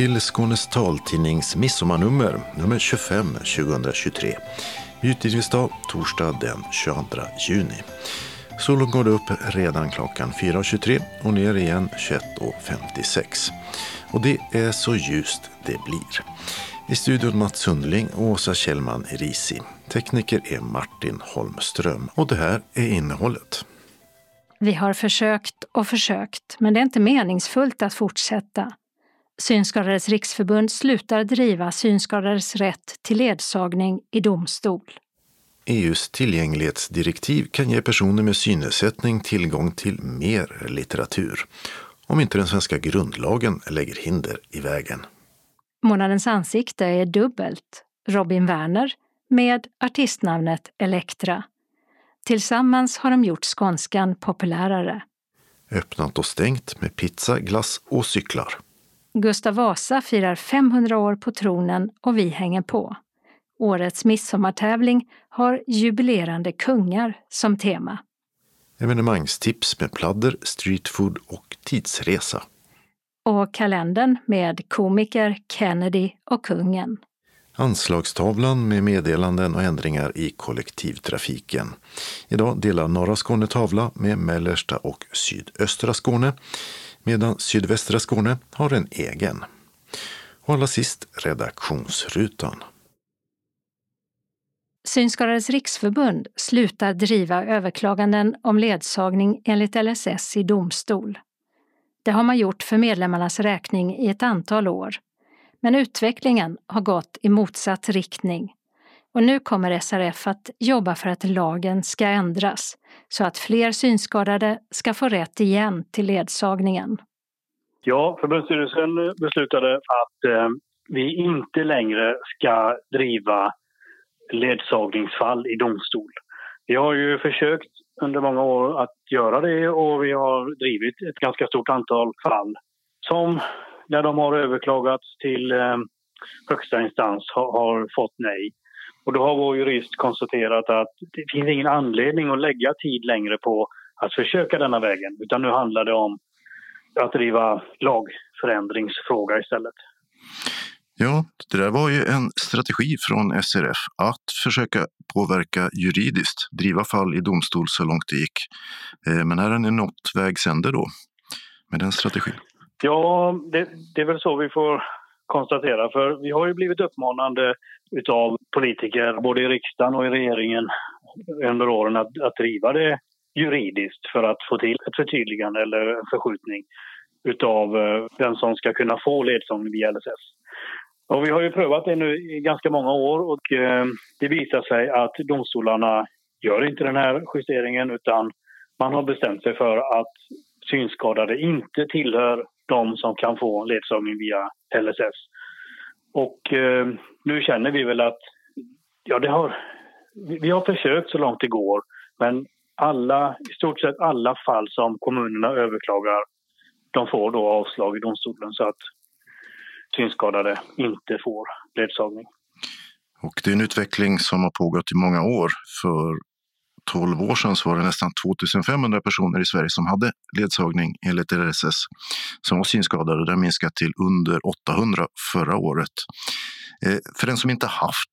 Till Skånes taltidnings midsommarnummer, nummer 25 2023. Utgivningsdag torsdag den 22 juni. Solen går upp redan klockan 4.23 och ner igen 21.56. Och det är så ljust det blir. I studion Mats Sundling och Åsa Kjellman Risi. Tekniker är Martin Holmström och det här är innehållet. Vi har försökt och försökt, men det är inte meningsfullt att fortsätta. Synskadades riksförbund slutar driva synskadades rätt till ledsagning i domstol. EUs tillgänglighetsdirektiv kan ge personer med synnedsättning tillgång till mer litteratur om inte den svenska grundlagen lägger hinder i vägen. Månadens ansikte är dubbelt. Robin Werner med artistnamnet Elektra. Tillsammans har de gjort skånskan populärare. Öppnat och stängt med pizza, glass och cyklar. Gustav Vasa firar 500 år på tronen och vi hänger på. Årets midsommartävling har jubilerande kungar som tema. Evenemangstips med pladder, streetfood och tidsresa. Och kalendern med komiker, Kennedy och kungen. Anslagstavlan med meddelanden och ändringar i kollektivtrafiken. Idag delar norra Skåne tavla med mellersta och sydöstra Skåne medan sydvästra Skåne har en egen. Och allra sist redaktionsrutan. Synskadades riksförbund slutar driva överklaganden om ledsagning enligt LSS i domstol. Det har man gjort för medlemmarnas räkning i ett antal år. Men utvecklingen har gått i motsatt riktning. Och nu kommer SRF att jobba för att lagen ska ändras så att fler synskadade ska få rätt igen till ledsagningen. Ja, förbundsstyrelsen beslutade att eh, vi inte längre ska driva ledsagningsfall i domstol. Vi har ju försökt under många år att göra det och vi har drivit ett ganska stort antal fall som när de har överklagats till eh, högsta instans har, har, fått nej. Och då har vår jurist konstaterat att det finns ingen anledning att lägga tid längre på att försöka denna vägen utan nu handlar det om att driva lagförändringsfråga istället. Ja, det där var ju en strategi från SRF att försöka påverka juridiskt, driva fall i domstol så långt det gick. Eh, men här har ni nått vägs ände då med den strategin. Ja, det, det, är väl så vi får konstatera. För vi har ju blivit uppmanande av politiker både i riksdagen och i regeringen under åren att, att driva det juridiskt för att få till ett förtydligande eller en förskjutning utav den vem som ska kunna få ledsagning via LSS. Och vi har ju prövat det nu i ganska många år och eh, det visar sig att domstolarna gör inte den här justeringen utan man har bestämt sig för att synskadade inte tillhör de som kan få ledsagning via LSS. Och eh, nu känner vi väl att ja, det har, vi har försökt så långt det går men alla, i stort sett alla fall som kommunerna överklagar de får då avslag i domstolen så att synskadade inte får ledsagning. Och det är en utveckling som har pågått i många år. För 12 år sedan så var det nästan 2500 personer i Sverige som hade ledsagning enligt LSS som var synskadade. Det har minskat till under 800 förra året. Eh, för den som inte haft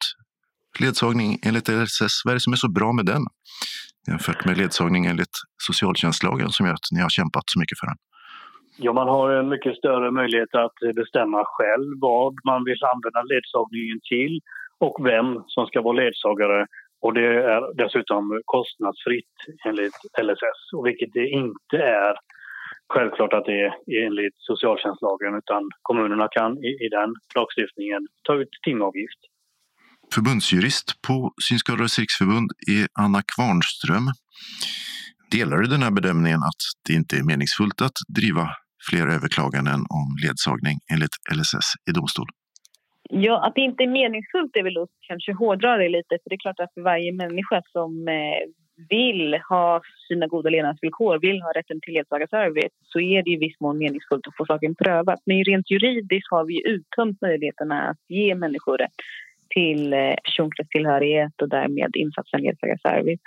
ledsagning enligt LSS, vad är det som är så bra med den? Jämfört med ledsagning enligt socialtjänstlagen som gör att ni har kämpat så mycket för den. Ja, man har en mycket större möjlighet att bestämma själv vad man vill använda ledsagningen till och vem som ska vara ledsagare. Och det är dessutom kostnadsfritt enligt LSS, och vilket det inte är självklart att det är enligt socialtjänstlagen utan kommunerna kan i, i den lagstiftningen ta ut timavgift. Förbundsjurist på Synskadades riksförbund är Anna Kvarnström. Delar du den här bedömningen att det inte är meningsfullt att driva fler överklaganden om ledsagning enligt LSS i domstol? Ja, att det inte är meningsfullt är väl att kanske hårdra det lite. För det är klart att för varje människa som eh, vill ha sina goda levnadsvillkor, vill ha rätten till ledsagarservice så är det i viss mån meningsfullt att få saken prövad. Men rent juridiskt har vi uttömt möjligheterna att ge människor rätt till personkrets personkretstillhörighet och därmed insatsen ledsagarservice.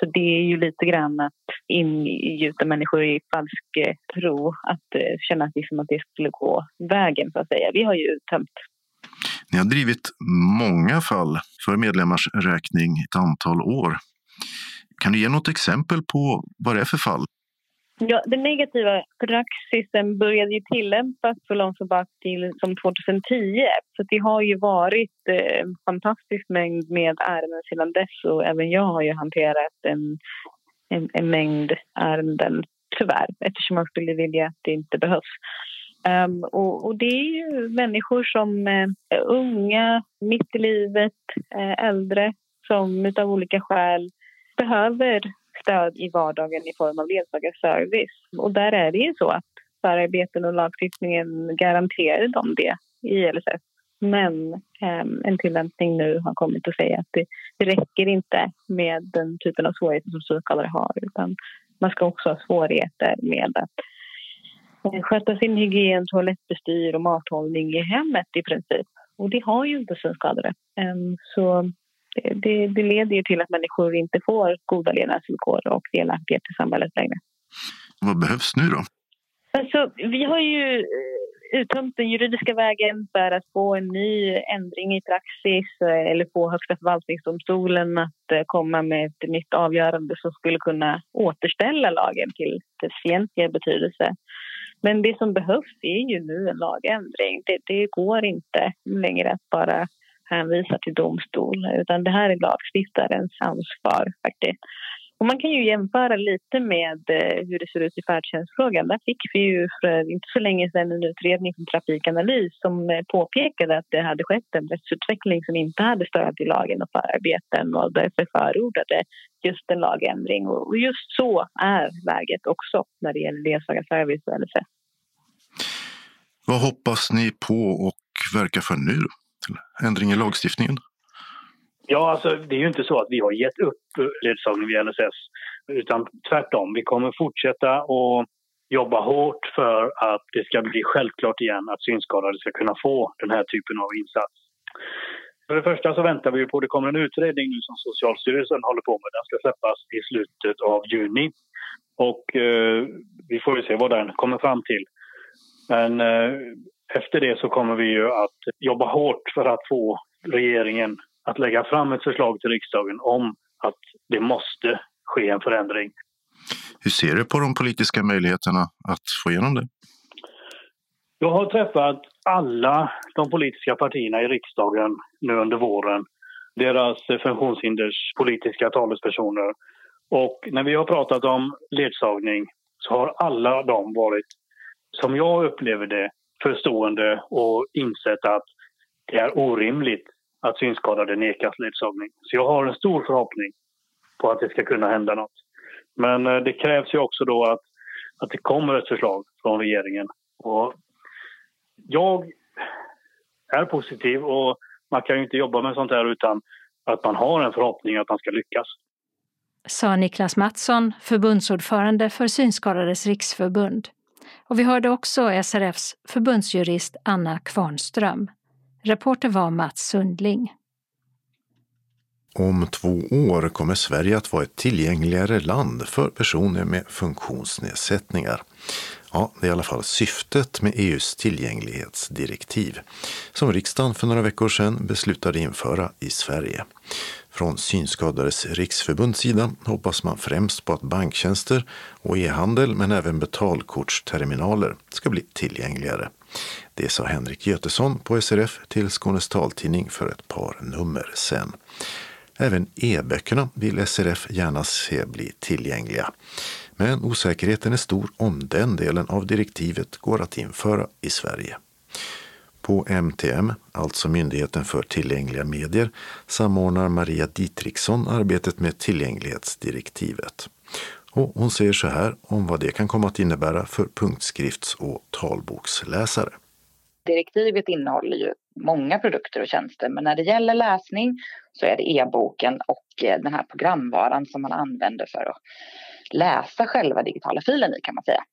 Så det är ju lite grann att ingjuta människor i falsk eh, tro, att känna att, liksom att det skulle gå vägen så att säga. Vi har ju uttömt ni har drivit många fall för medlemmars räkning ett antal år. Kan du ge något exempel på vad det är för fall? Ja, den negativa praxisen började ju tillämpas så långt tillbaka till som 2010. Så det har ju varit eh, en fantastisk mängd med ärenden sedan dess och även jag har ju hanterat en, en, en mängd ärenden, tyvärr, eftersom man skulle vilja att det inte behövs. Um, och, och, det är ju människor som är unga, mitt i livet, eh, äldre som av olika skäl behöver stöd i vardagen i form av ledsagarservice. Och där är det ju så att förarbeten och lagstiftningen garanterar dem det i LSS. Men um, en tillämpning nu har kommit att säga att det, det räcker inte med den typen av svårigheter som psykskadade har utan man ska också ha svårigheter med att sköta sin hygien, toalettbestyr och mathållning i hemmet i princip. Och det har ju inte synskadade. Ehm, så det, det leder ju till att människor inte får goda levnadsvillkor och delaktighet i samhället längre. Vad behövs nu då? Alltså, vi har ju eh, uttömt den juridiska vägen för att få en ny ändring i praxis eh, eller få Högsta förvaltningsdomstolen att komma med ett nytt avgörande som skulle kunna återställa lagen till dess egentliga betydelse. Men det som behövs är ju nu en lagändring. Det, det går inte längre att bara hänvisa till domstol utan det här är lagstiftarens ansvar faktiskt. Och man kan ju jämföra lite med eh, hur det ser ut i färdtjänstfrågan. Där fick vi ju för inte så länge sedan en utredning från Trafikanalys som eh, påpekade att det hade skett en rättsutveckling som inte hade stöd i lagen och förarbeten och därför förordade just en lagändring. Och just så är läget också när det gäller ledsagarservice och LSS. Vad hoppas ni på och verkar för nu? Ändring i lagstiftningen? Ja, alltså det är ju inte så att vi har gett upp ledsagning via LSS. Utan tvärtom, vi kommer fortsätta att jobba hårt för att det ska bli självklart igen att synskadade ska kunna få den här typen av insats. För det första så väntar vi på, det kommer en utredning nu som Socialstyrelsen håller på med. Den ska släppas i slutet av juni. Och eh, vi får ju se vad den kommer fram till. Men eh, efter det så kommer vi ju att jobba hårt för att få regeringen att lägga fram ett förslag till riksdagen om att det måste ske en förändring. Hur ser du på de politiska möjligheterna att få igenom det? Jag har träffat alla de politiska partierna i riksdagen nu under våren. Deras funktionshinders politiska talespersoner. Och när vi har pratat om ledsagning så har alla de varit, som jag upplever det, förstående och insett att det är orimligt att synskadade nekas ledsagning. Så jag har en stor förhoppning på att det ska kunna hända något. Men eh, det krävs ju också då att, att det kommer ett förslag från regeringen. Och jag är positiv och man kan ju inte jobba med sånt här utan att man har en förhoppning att man ska lyckas. Sa Niklas Mattsson, förbundsordförande för Synskadades riksförbund. Och vi hörde också SRFs förbundsjurist Anna Kvarnström. Reporter var Mats Sundling. Om två år kommer Sverige att vara ett tillgängligare land för personer med funktionsnedsättningar. Ja, det är i alla fall syftet med EUs tillgänglighetsdirektiv som riksdagen för några veckor sedan beslutade införa i Sverige. Från Synskadades riksförbunds sida hoppas man främst på att banktjänster och e-handel men även betalkortsterminaler ska bli tillgängligare. Det sa Henrik Götesson på SRF till Skånes taltidning för ett par nummer sen. Även e-böckerna vill SRF gärna se bli tillgängliga. Men osäkerheten är stor om den delen av direktivet går att införa i Sverige. På MTM, alltså Myndigheten för tillgängliga medier, samordnar Maria Dietrichson arbetet med tillgänglighetsdirektivet. Och hon säger så här om vad det kan komma att innebära för punktskrifts och talboksläsare. Direktivet innehåller ju många produkter och tjänster men när det gäller läsning så är det e-boken och eh, den här programvaran som man använder för att läsa själva digitala filen i kan man säga.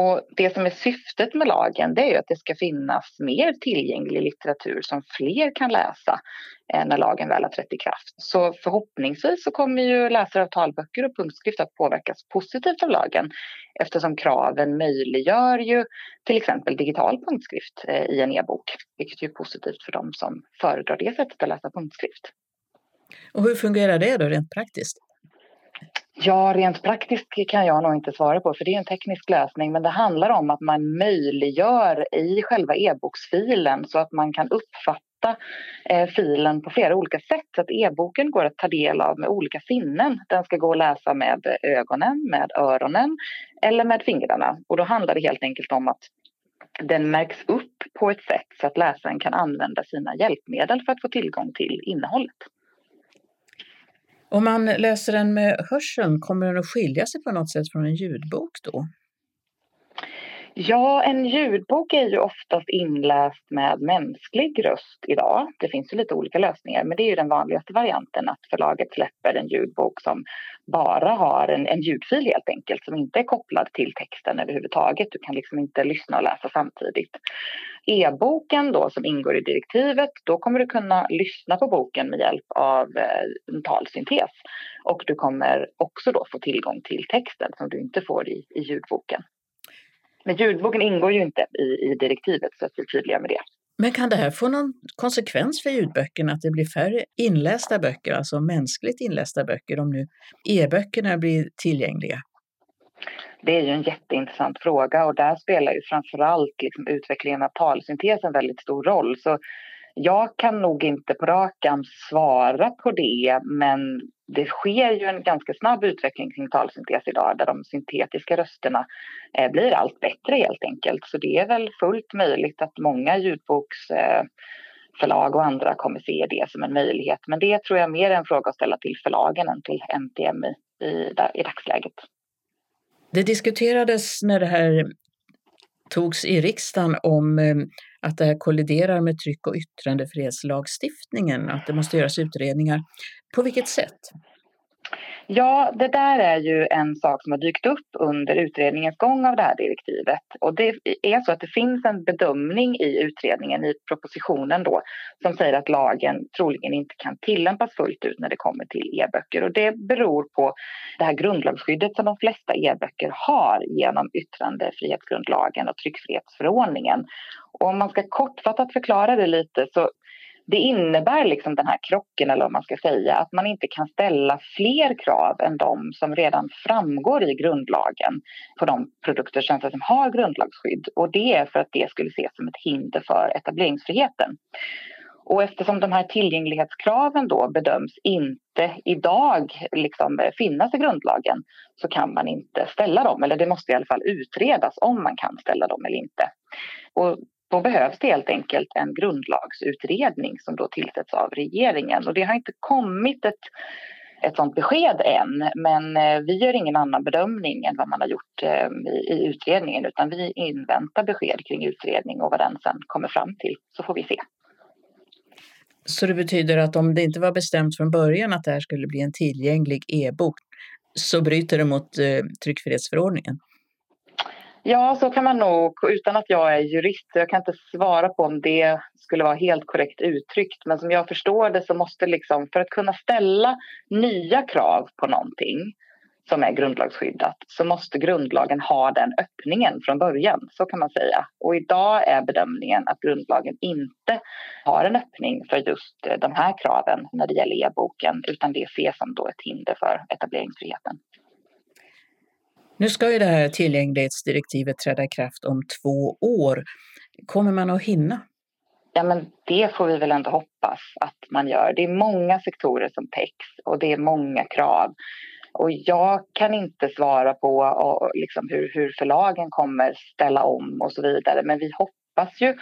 Och det som är syftet med lagen det är ju att det ska finnas mer tillgänglig litteratur som fler kan läsa eh, när lagen väl har trätt i kraft. Så förhoppningsvis så kommer ju läsare av talböcker och punktskrift att påverkas positivt av lagen eftersom kraven möjliggör ju till exempel digital punktskrift eh, i en e-bok, vilket är positivt för dem som föredrar det sättet att läsa punktskrift. Och hur fungerar det då rent praktiskt? Ja, rent praktiskt kan jag nog inte svara på för det är en teknisk lösning men det handlar om att man möjliggör i själva e-boksfilen så att man kan uppfatta eh, filen på flera olika sätt så att e-boken går att ta del av med olika sinnen. Den ska gå att läsa med ögonen, med öronen eller med fingrarna och då handlar det helt enkelt om att den märks upp på ett sätt så att läsaren kan använda sina hjälpmedel för att få tillgång till innehållet. Om man läser den med hörseln, kommer den att skilja sig på något sätt från en ljudbok då? Ja, en ljudbok är ju oftast inläst med mänsklig röst idag. Det finns ju lite olika lösningar, men det är ju den vanligaste varianten att förlaget släpper en ljudbok som bara har en, en ljudfil helt enkelt, som inte är kopplad till texten överhuvudtaget. Du kan liksom inte lyssna och läsa samtidigt. E-boken då som ingår i direktivet, då kommer du kunna lyssna på boken med hjälp av eh, en talsyntes. Och du kommer också då få tillgång till texten som du inte får i, i ljudboken. Men ljudboken ingår ju inte i, i direktivet så att vi är tydliga med det. Men kan det här få någon konsekvens för ljudböckerna, att det blir färre inlästa böcker, alltså mänskligt inlästa böcker, om nu e-böckerna blir tillgängliga? Det är ju en jätteintressant fråga och där spelar ju framförallt liksom utvecklingen av talsyntesen väldigt stor roll. Så jag kan nog inte på rak arm svara på det, men det sker ju en ganska snabb utveckling kring talsyntes idag där de syntetiska rösterna eh, blir allt bättre helt enkelt. Så det är väl fullt möjligt att många ljudboksförlag eh, och andra kommer se det som en möjlighet. Men det tror jag mer är en fråga att ställa till förlagen än till NTM i, i, i dagsläget. Det diskuterades när det här togs i riksdagen om eh, att det här kolliderar med tryck och yttrandefrihetslagstiftningen, att det måste göras utredningar. På vilket sätt? Ja, det där är ju en sak som har dykt upp under utredningens gång av det här direktivet. Och det är så att det finns en bedömning i utredningen, i propositionen då, som säger att lagen troligen inte kan tillämpas fullt ut när det kommer till e-böcker. Och det beror på det här grundlagsskyddet som de flesta e-böcker har genom yttrandefrihetsgrundlagen och tryckfrihetsförordningen. Och om man ska kortfattat förklara det lite så det innebär liksom den här krocken, eller vad man ska säga, att man inte kan ställa fler krav än de som redan framgår i grundlagen på de produkter och tjänster som har grundlagsskydd. Och det är för att det skulle ses som ett hinder för etableringsfriheten. Och eftersom de här tillgänglighetskraven då bedöms inte idag liksom finnas i grundlagen så kan man inte ställa dem, eller det måste i alla fall utredas om man kan ställa dem eller inte. Och då behövs det helt enkelt en grundlagsutredning som då tillsätts av regeringen. Och det har inte kommit ett, ett sådant besked än, men eh, vi gör ingen annan bedömning än vad man har gjort eh, i, i utredningen, utan vi inväntar besked kring utredning och vad den sen kommer fram till, så får vi se. Så det betyder att om det inte var bestämt från början att det här skulle bli en tillgänglig e-bok så bryter det mot eh, tryckfrihetsförordningen? Ja, så kan man nog, utan att jag är jurist, jag kan inte svara på om det skulle vara helt korrekt uttryckt. Men som jag förstår det så måste liksom, för att kunna ställa nya krav på någonting som är grundlagsskyddat så måste grundlagen ha den öppningen från början. Så kan man säga. Och idag är bedömningen att grundlagen inte har en öppning för just eh, de här kraven när det gäller e-boken utan det ses som då ett hinder för etableringsfriheten. Nu ska ju det här tillgänglighetsdirektivet träda i kraft om två år. Kommer man att hinna? Ja, men det får vi väl ändå hoppas att man gör. Det är många sektorer som täcks och det är många krav. Och jag kan inte svara på och, liksom hur, hur förlagen kommer ställa om och så vidare. Men vi hoppas ju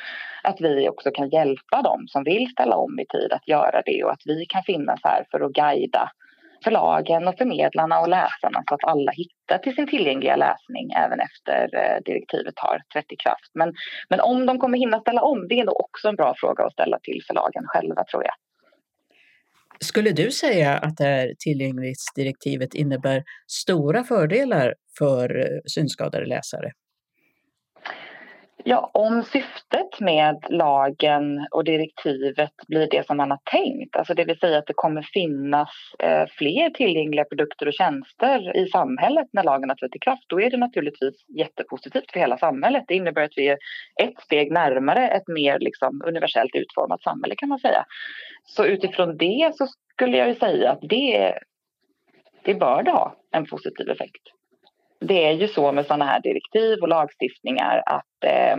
att vi också kan hjälpa dem som vill ställa om i tid att göra det och att vi kan finnas här för att guida förlagen och förmedlarna och läsarna så att alla hittar till sin tillgängliga läsning även efter eh, direktivet har trätt i kraft. Men, men om de kommer hinna ställa om, det är nog också en bra fråga att ställa till förlagen själva tror jag. Skulle du säga att det här tillgänglighetsdirektivet innebär stora fördelar för eh, synskadade läsare? Ja, om syftet med lagen och direktivet blir det som man har tänkt, alltså det vill säga att det kommer finnas eh, fler tillgängliga produkter och tjänster i samhället när lagen har trätt i kraft, då är det naturligtvis jättepositivt för hela samhället. Det innebär att vi är ett steg närmare ett mer liksom, universellt utformat samhälle kan man säga. Så utifrån det så skulle jag ju säga att det, det bör det ha en positiv effekt det är ju så med sådana här direktiv och lagstiftningar att eh,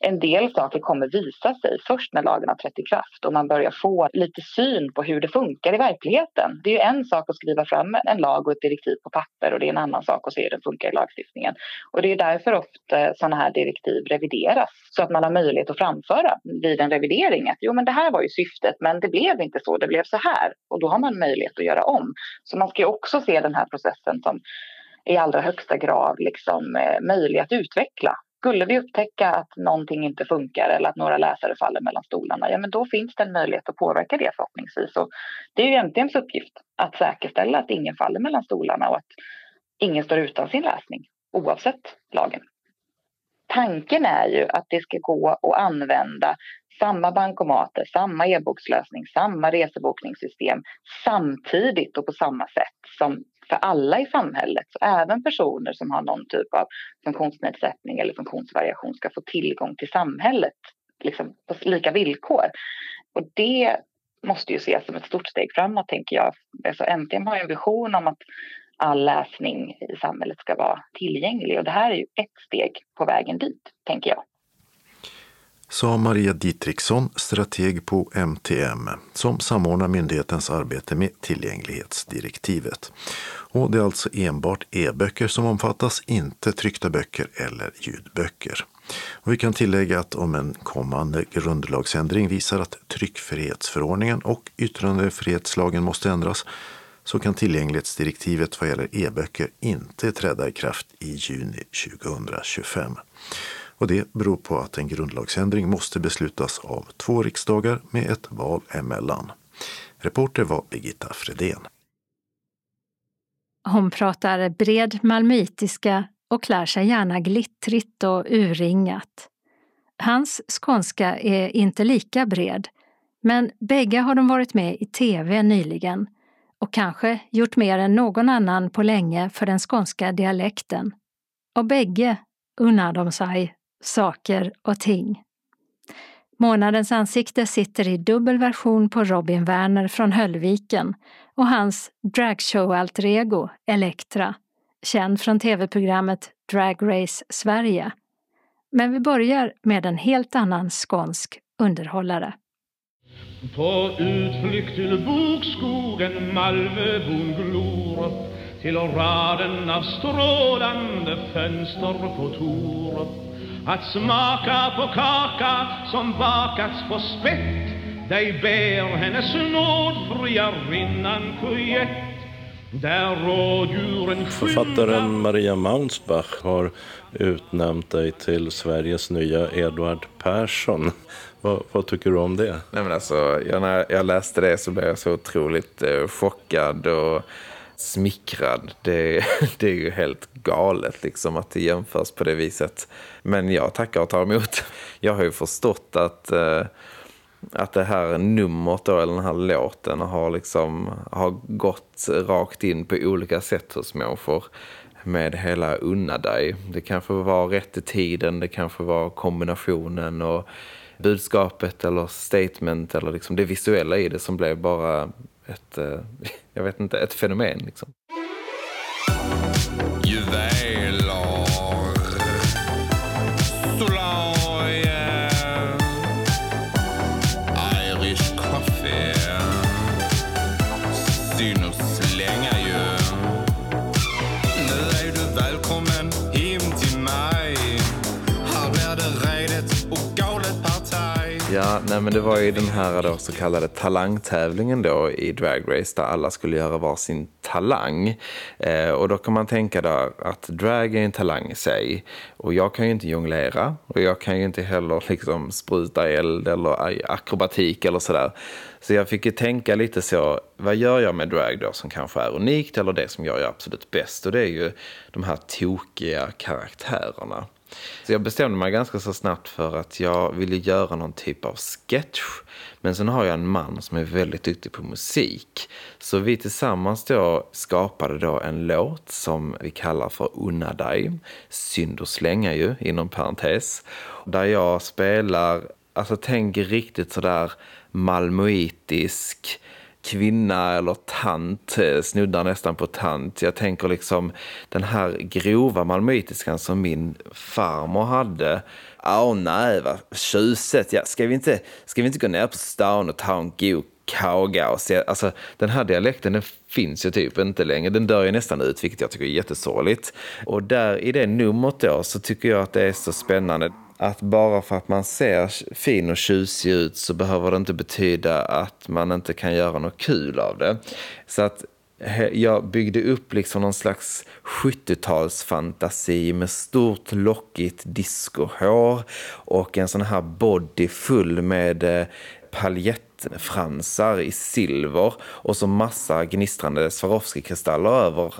en del saker kommer visa sig först när lagen har trätt i kraft och man börjar få lite syn på hur det funkar i verkligheten. Det är ju en sak att skriva fram en lag och ett direktiv på papper och det är en annan sak att se hur det funkar i lagstiftningen. Och det är därför ofta sådana här direktiv revideras så att man har möjlighet att framföra vid en revidering att jo men det här var ju syftet men det blev inte så, det blev så här och då har man möjlighet att göra om. Så man ska ju också se den här processen som i allra högsta grad liksom, eh, möjlig att utveckla. Skulle vi upptäcka att någonting inte funkar eller att några läsare faller mellan stolarna, ja men då finns det en möjlighet att påverka det förhoppningsvis. Och det är ju MTMs uppgift att säkerställa att ingen faller mellan stolarna och att ingen står utan sin läsning oavsett lagen. Tanken är ju att det ska gå att använda samma bankomater, samma e-bokslösning, samma resebokningssystem samtidigt och på samma sätt som för alla i samhället. Så även personer som har någon typ av funktionsnedsättning eller funktionsvariation ska få tillgång till samhället liksom, på lika villkor. Och det måste ju ses som ett stort steg framåt, tänker jag. Alltså, äntligen har en vision om att all läsning i samhället ska vara tillgänglig och det här är ju ett steg på vägen dit, tänker jag sa Maria Dietriksson, strateg på MTM, som samordnar myndighetens arbete med tillgänglighetsdirektivet. Och det är alltså enbart e-böcker som omfattas, inte tryckta böcker eller ljudböcker. Och vi kan tillägga att om en kommande grundlagsändring visar att tryckfrihetsförordningen och yttrandefrihetslagen måste ändras så kan tillgänglighetsdirektivet vad gäller e-böcker inte träda i kraft i juni 2025. Och det beror på att en grundlagsändring måste beslutas av två riksdagar med ett val emellan. Reporter var Birgitta Fredén. Hon pratar bred malmöitiska och klär sig gärna glittrigt och urringat. Hans skånska är inte lika bred, men bägge har de varit med i tv nyligen och kanske gjort mer än någon annan på länge för den skånska dialekten. Och bägge unnar de sig saker och ting. Månadens ansikte sitter i dubbel version på Robin Werner från Höllviken och hans dragshow-alter ego Elektra, känd från tv-programmet Drag Race Sverige. Men vi börjar med en helt annan skånsk underhållare. På utflykt till bokskogen Malmöbon glor till raden av strålande fönster på Torup att smaka på kaka som bakats på spett dig ber hennes nådfria rinnan kujett där rådjuren Författaren Maria Maunsbach har utnämnt dig till Sveriges nya Edvard Persson. Vad, vad, tycker du om det? Nej, men alltså, jag, när jag läste det så blev jag så otroligt eh, chockad och smickrad. Det, det är ju helt galet liksom att det jämförs på det viset. Men jag tackar och tar emot. Jag har ju förstått att, eh, att det här numret då, eller den här låten har, liksom, har gått rakt in på olika sätt hos människor med hela unna dig. Det kanske var rätt i tiden, det kanske var kombinationen och budskapet eller statement eller liksom det visuella i det som blev bara ett, eh, jag vet inte, ett fenomen liksom. Nej men det var ju den här då så kallade talangtävlingen då i Drag Race där alla skulle göra varsin talang. Eh, och då kan man tänka då att drag är en talang i sig. Och jag kan ju inte jonglera och jag kan ju inte heller liksom spruta eld eller akrobatik eller sådär. Så jag fick ju tänka lite så, vad gör jag med drag då som kanske är unikt eller det som jag gör absolut bäst? Och det är ju de här tokiga karaktärerna. Så jag bestämde mig ganska så snabbt för att jag ville göra någon typ av sketch. Men sen har jag en man som är väldigt duktig på musik. Så vi tillsammans då skapade då en låt som vi kallar för Unna dig. Synd att slänga ju, inom parentes. Där jag spelar, alltså tänk riktigt sådär malmöitisk kvinna eller tant, eh, snuddar nästan på tant. Jag tänker liksom den här grova malmöitiskan som min farmor hade. Åh oh, nej, vad tjusigt! Ja, ska, vi inte, ska vi inte gå ner på stan och ta en god kaga och se, alltså den här dialekten den finns ju typ inte längre, den dör ju nästan ut vilket jag tycker är jättesorgligt. Och där i det numret då så tycker jag att det är så spännande att bara för att man ser fin och tjusig ut så behöver det inte betyda att man inte kan göra något kul av det. Så att jag byggde upp liksom någon slags 70-talsfantasi med stort lockigt discohår och en sån här body full med eh, paljett fransar i silver och så massa gnistrande Swarovski-kristaller över.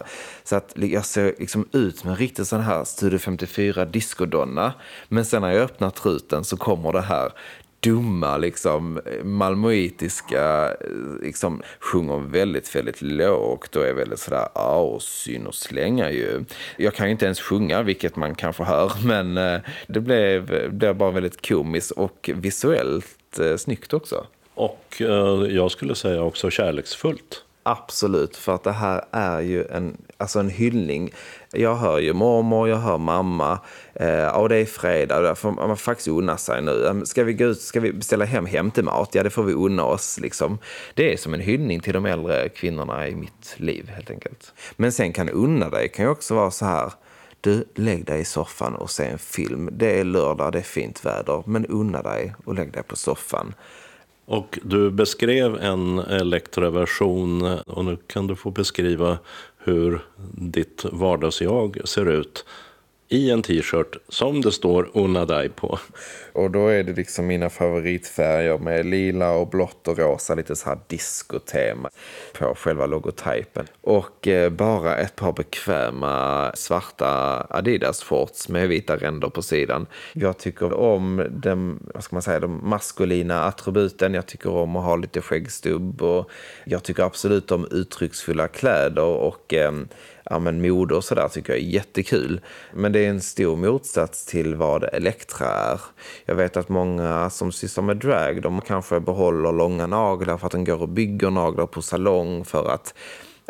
Så att jag ser liksom ut som en riktig sån här Studio 54 discodonna. Men sen när jag öppnar truten så kommer det här dumma, liksom malmöitiska, eh, liksom sjunger väldigt, väldigt lågt och är väldigt sådär, ja, syn och slänga ju. Jag kan ju inte ens sjunga, vilket man kanske hör, men eh, det blev, det blev bara väldigt komiskt och visuellt eh, snyggt också. Och eh, jag skulle säga också kärleksfullt. Absolut, för att det här är ju en, alltså en hyllning. Jag hör ju mormor, jag hör mamma. Eh, och det är fredag, där får man faktiskt unna sig nu. Ehm, ska vi gå ut, ska vi beställa hem hämtemat? Ja, det får vi unna oss. Liksom. Det är som en hyllning till de äldre kvinnorna i mitt liv, helt enkelt. Men sen kan unna dig kan ju också vara så här. Du, lägg dig i soffan och se en film. Det är lördag, det är fint väder, men unna dig och lägg dig på soffan. Och du beskrev en elektroversion och nu kan du få beskriva hur ditt vardagsjag ser ut i en t-shirt som det står Unna dig på. Och då är det liksom mina favoritfärger med lila och blått och rosa, lite så här discotema på själva logotypen. Och eh, bara ett par bekväma svarta Adidas shorts med vita ränder på sidan. Jag tycker om den, vad ska man säga, de maskulina attributen. Jag tycker om att ha lite skäggstubb och jag tycker absolut om uttrycksfulla kläder och eh, ja, men mode och sådär tycker jag är jättekul. Men det är en stor motsats till vad Elektra är. Jag vet att många som sysslar med drag, de kanske behåller långa naglar för att de går och bygger naglar på salong för att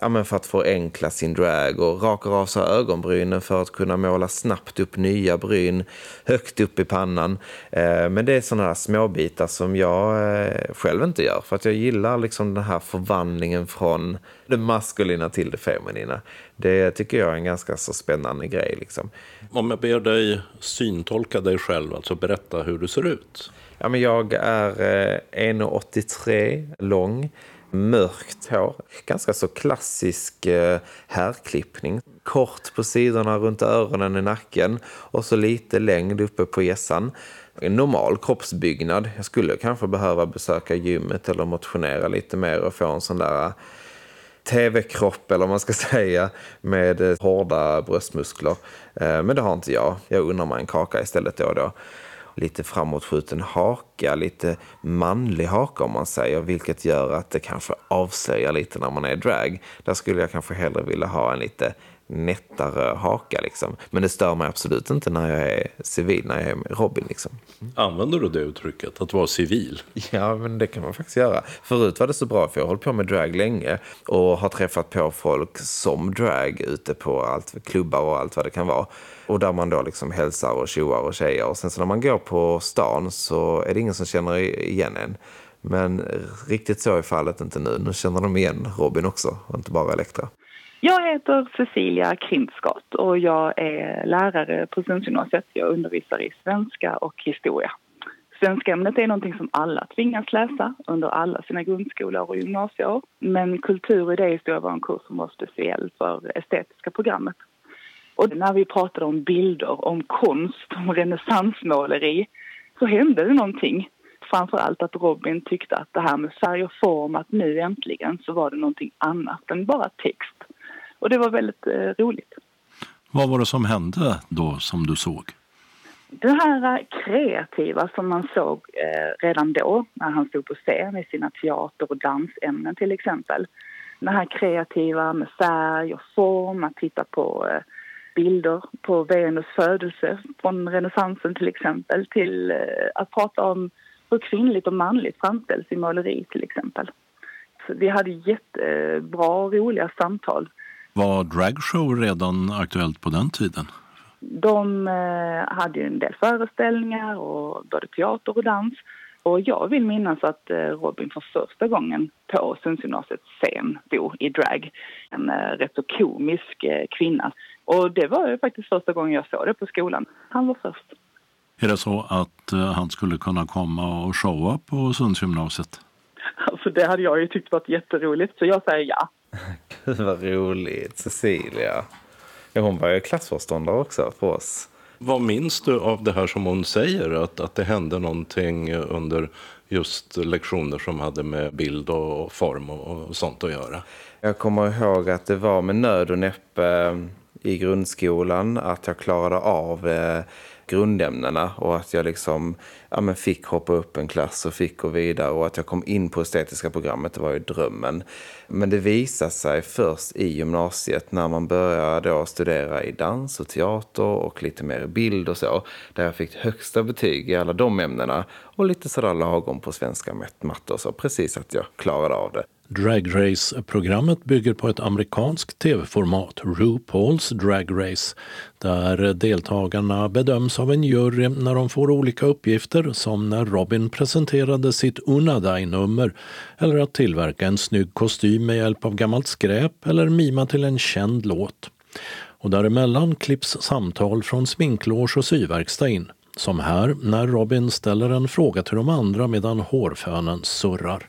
ja, men för att förenkla sin drag och rakar av sig ögonbrynen för att kunna måla snabbt upp nya bryn högt upp i pannan. Eh, men det är sådana här småbitar som jag eh, själv inte gör för att jag gillar liksom den här förvandlingen från det maskulina till det feminina. Det tycker jag är en ganska så spännande grej. Liksom. Om jag ber dig syntolka dig själv, alltså berätta hur du ser ut. Ja, men jag är 1,83 eh, lång mörkt hår. Ganska så klassisk eh, härklippning. Kort på sidorna runt öronen i nacken och så lite längd uppe på gässan. En normal kroppsbyggnad. Jag skulle kanske behöva besöka gymmet eller motionera lite mer och få en sån där eh, tv-kropp eller vad man ska säga med eh, hårda bröstmuskler. Eh, men det har inte jag. Jag undrar mig en kaka istället då och då lite framåtskjuten haka, lite manlig haka om man säger, vilket gör att det kanske avslöjar lite när man är drag. Där skulle jag kanske hellre vilja ha en lite nättare haka liksom. Men det stör mig absolut inte när jag är civil, när jag är Robin liksom. Använder du det uttrycket, att vara civil? Ja, men det kan man faktiskt göra. Förut var det så bra, för jag har hållit på med drag länge och har träffat på folk som drag ute på allt, klubbar och allt vad det kan vara. Och där man då liksom hälsar och tjoar och tjejer. Och sen så när man går på stan så är det ingen som känner igen en. Men riktigt så är fallet inte nu. Nu känner de igen Robin också, och inte bara Elektra. Jag heter Cecilia Krimskott och jag är lärare på Sundsgymnasiet. Jag undervisar i svenska och historia. Svenskämnet är någonting som alla tvingas läsa under alla sina grundskolor och gymnasieår. Men kultur och idéhistoria var en kurs som var speciell för estetiska programmet. Och när vi pratade om bilder, om konst, om renässansmåleri så hände det någonting. Framför allt att Robin tyckte att det här med färg och form, att nu äntligen så var det någonting annat än bara text. Och det var väldigt eh, roligt. Vad var det som hände då som du såg? Det här kreativa som man såg eh, redan då när han stod på scen i sina teater och dansämnen till exempel. Det här kreativa med färg och form, att titta på eh, bilder på Venus födelse från renässansen till exempel till eh, att prata om hur kvinnligt och manligt framställs i måleri till exempel. Så vi hade jättebra och roliga samtal. Var dragshow redan aktuellt på den tiden? De eh, hade ju en del föreställningar och både teater och dans. Och jag vill minnas att eh, Robin för första gången på Sundsgymnasiets scen stod i drag. En eh, rätt så komisk kvinna. Och det var ju faktiskt första gången jag såg det på skolan. Han var först. Är det så att han skulle kunna komma och showa på Sundsgymnasiet? Alltså det hade jag ju tyckt varit jätteroligt, så jag säger ja. Gud vad roligt, Cecilia. Ja, hon var ju klassförståndare också på oss. Vad minns du av det här som hon säger? Att, att det hände någonting under just lektioner som hade med bild och form och, och sånt att göra? Jag kommer ihåg att det var med nöd och näppe i grundskolan att jag klarade av eh, grundämnena och att jag liksom ja, men fick hoppa upp en klass och fick gå vidare och att jag kom in på estetiska programmet, det var ju drömmen. Men det visade sig först i gymnasiet när man började då studera i dans och teater och lite mer bild och så, där jag fick högsta betyg i alla de ämnena och lite sådär lagom på svenska matte och så, precis att jag klarade av det. Drag Race-programmet bygger på ett amerikanskt tv-format, RuPaul's Drag Race, där deltagarna bedöms av en jury när de får olika uppgifter som när Robin presenterade sitt Unadai-nummer eller att tillverka en snygg kostym med hjälp av gammalt skräp eller mima till en känd låt. Och däremellan klipps samtal från sminklås och syverkstad in. Som här när Robin ställer en fråga till de andra medan hårfönen surrar.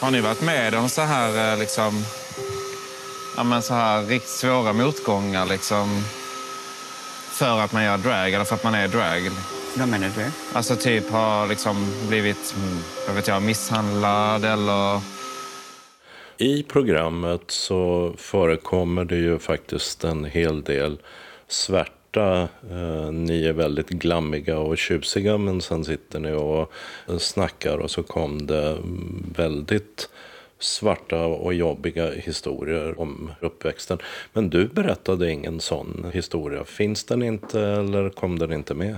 Har ni varit med om så här, eh, liksom, ja, men så här riktigt svåra motgångar liksom, för att man gör drag eller för att man är drag? Vad menar du? Alltså typ har liksom blivit jag vet jag, misshandlad eller... I programmet så förekommer det ju faktiskt en hel del svärt första, eh, ni är väldigt glammiga och tjusiga men sen sitter ni och snackar och så kom det väldigt svarta och jobbiga historier om uppväxten. Men du berättade ingen sån historia. Finns den inte eller kom den inte med?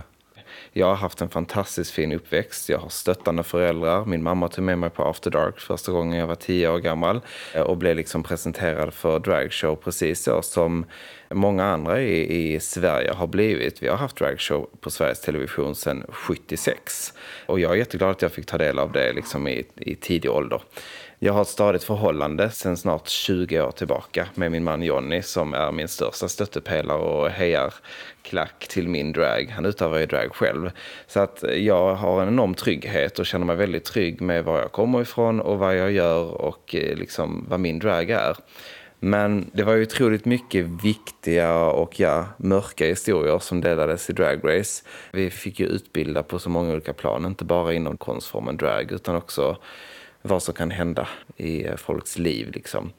Jag har haft en fantastiskt fin uppväxt. Jag har stöttande föräldrar. Min mamma tog med mig på After Dark första gången jag var tio år gammal eh, och blev liksom presenterad för dragshow precis så som många andra i, i Sverige har blivit. Vi har haft dragshow på Sveriges Television sedan 76 och jag är jätteglad att jag fick ta del av det liksom i, i tidig ålder. Jag har ett stadigt förhållande sedan snart 20 år tillbaka med min man Jonny som är min största stöttepelare och hejar klack till min drag. Han utövar ju drag själv. Så att jag har en enorm trygghet och känner mig väldigt trygg med var jag kommer ifrån och vad jag gör och eh, liksom vad min drag är. Men det var ju otroligt mycket viktiga och ja, mörka historier som delades i Drag Race. Vi fick ju utbilda på så många olika plan, inte bara inom konstformen drag utan också vad som kan hända i eh, folks liv. Liksom.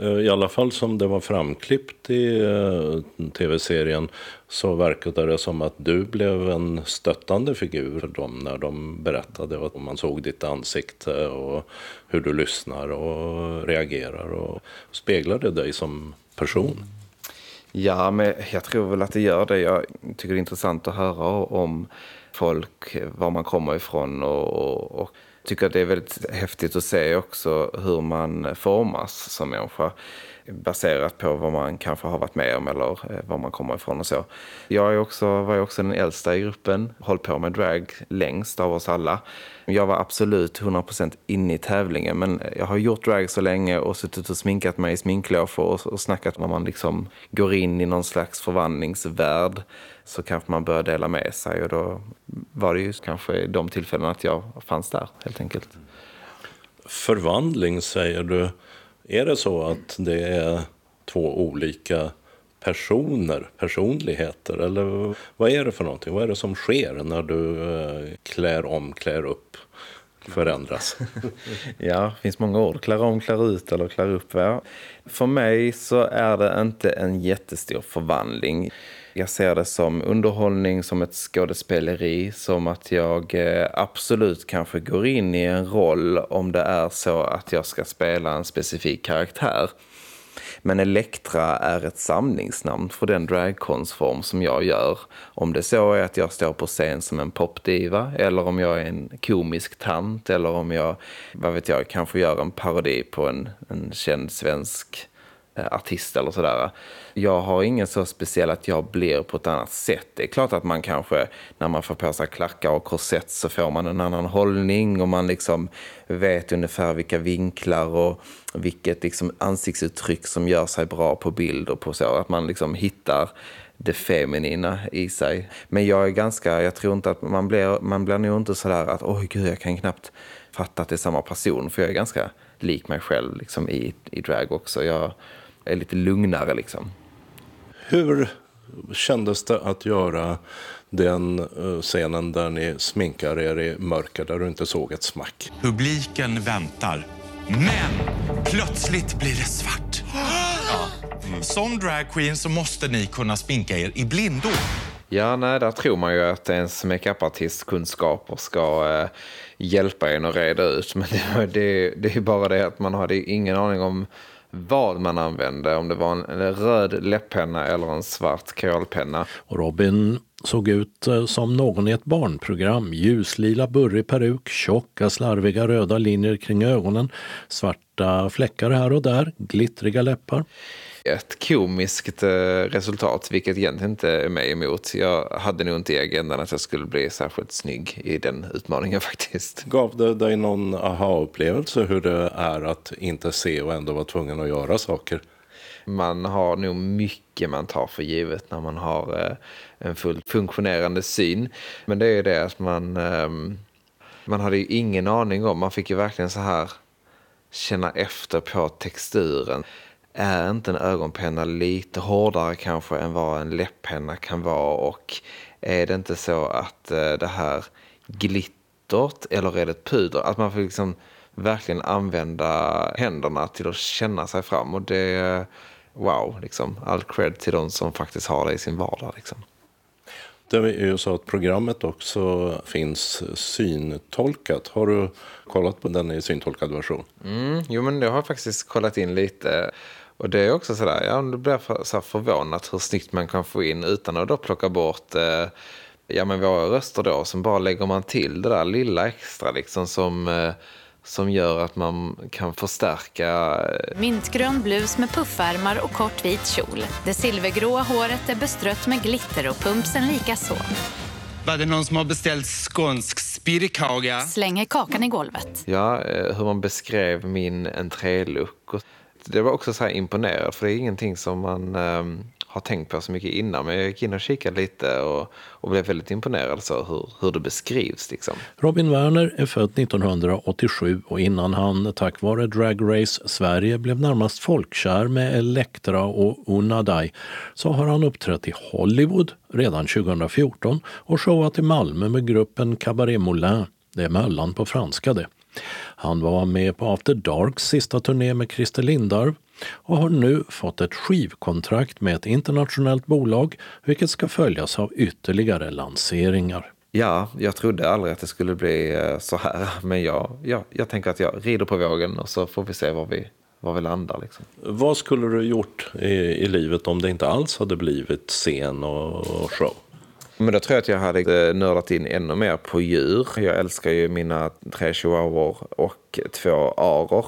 Eh, I alla fall som det var framklippt i eh, tv-serien så verkade det som att du blev en stöttande figur för dem när de berättade att man såg ditt ansikte och hur du lyssnar och reagerar och speglade dig som person. Ja, men jag tror väl att det gör det. Jag tycker det är intressant att höra om folk, var man kommer ifrån och, och tycker att det är väldigt häftigt att se också hur man formas som människa baserat på vad man kanske har varit med om eller eh, var man kommer ifrån och så. Jag är också, var ju också den äldsta i gruppen, hållit på med drag längst av oss alla. Jag var absolut 100% inne i tävlingen men jag har gjort drag så länge och suttit och sminkat mig i sminklåfor och, och snackat när man liksom går in i någon slags förvandlingsvärld så kanske man bör dela med sig och då var det ju kanske de tillfällen att jag fanns där helt enkelt. Förvandling säger du. Är det så att det är två olika personer, personligheter? Eller vad är det för någonting? Vad är det som sker när du eh, klär om, klär upp, förändras? ja, det finns många ord. Klär om, klär ut eller klär upp. Ja. För mig så är det inte en jättestor förvandling. Jag ser det som underhållning, som ett skådespeleri, som att jag eh, absolut kanske går in i en roll om det är så att jag ska spela en specifik karaktär. Men Elektra är ett samlingsnamn för den dragkonstform som jag gör. Om det så är att jag står på scen som en popdiva eller om jag är en komisk tant eller om jag, vad vet jag, kanske gör en parodi på en, en känd svensk Eh, artist eller sådär. Jag har ingen så speciell att jag blir på ett annat sätt. Det är klart att man kanske, när man får på sig klackar och korsett så får man en annan hållning och man liksom vet ungefär vilka vinklar och vilket liksom ansiktsuttryck som gör sig bra på bild och på så. Att man liksom hittar det feminina i sig. Men jag är ganska, jag tror inte att man blir, man blir nog inte sådär att oj gud jag kan knappt fatta att det är samma person. För jag är ganska lik mig själv liksom i, i drag också. Jag är lite lugnare liksom. Hur kändes det att göra den eh, scenen där ni sminkar er i mörker där du inte såg ett smack? Publiken väntar, men plötsligt blir det svart. Ja. Som dragqueen så måste ni kunna sminka er i blindo. Ja, nej, där tror man ju att ens makeupartistkunskaper ska eh, hjälpa en att reda ut. Men det, det, det är bara det att man hade ingen aning om vad man använde. Om det var en röd läpppenna eller en svart kolpenna. Och Robin såg ut eh, som någon i ett barnprogram. Ljuslila burrig peruk, tjocka slarviga röda linjer kring ögonen, svarta fläckar här och där, glittriga läppar ett komiskt eh, resultat, vilket egentligen inte är mig emot. Jag hade nog inte i agendan att jag skulle bli särskilt snygg i den utmaningen faktiskt. Gav det dig någon aha-upplevelse hur det är att inte se och ändå vara tvungen att göra saker? Man har nog mycket man tar för givet när man har eh, en fullt funktionerande syn. Men det är ju det att man, ehm, man hade ju ingen aning om, man fick ju verkligen så här känna efter på texturen är inte en ögonpenna lite hårdare kanske än vad en läpppenna kan vara och är det inte så att eh, det här glittert eller är det ett puder, att man får liksom verkligen använda händerna till att känna sig fram och det, wow, liksom, all cred till de som faktiskt har det i sin vardag liksom. Det är ju så att programmet också finns syntolkat. Har du kollat på den i syntolkad version? Mm, jo, men det har jag faktiskt kollat in lite. Och det är också sådär, ja, det blir för, så förvånat hur snyggt man kan få in utan att då plocka bort eh, ja, men våra röster då. Som bara lägger man till det där lilla extra liksom som, eh, som gör att man kan förstärka. Eh, Mintgrön blus med puffärmar och kort vit kjol. Det silvergråa håret är bestrött med glitter och pumpsen lika så. Var det någon som har beställt skånsk spirrkaga? Slänger kakan i golvet. Ja, eh, hur man beskrev min entrélook det var också så här imponerad för det är ingenting som man um, har tänkt på så mycket innan. Men jag gick in och kikade lite och, och blev väldigt imponerad så hur, hur det beskrivs. Liksom. Robin Werner är född 1987 och innan han tack vare Drag Race Sverige blev närmast folkkär med Elektra och Unadai så har han uppträtt i Hollywood redan 2014 och showat i Malmö med gruppen Cabaret Moulin. Det är Möllan på franska det. Han var med på After Darks sista turné med Christer Lindarw och har nu fått ett skivkontrakt med ett internationellt bolag vilket ska följas av ytterligare lanseringar. Ja, jag trodde aldrig att det skulle bli eh, så här. Men jag, jag, jag tänker att jag rider på vågen och så får vi se var vi, var vi landar. Liksom. Vad skulle du gjort i, i livet om det inte alls hade blivit scen och, och show? Men då tror jag att jag hade eh, nördat in ännu mer på djur. Jag älskar ju mina tre chihuahuor och två aror.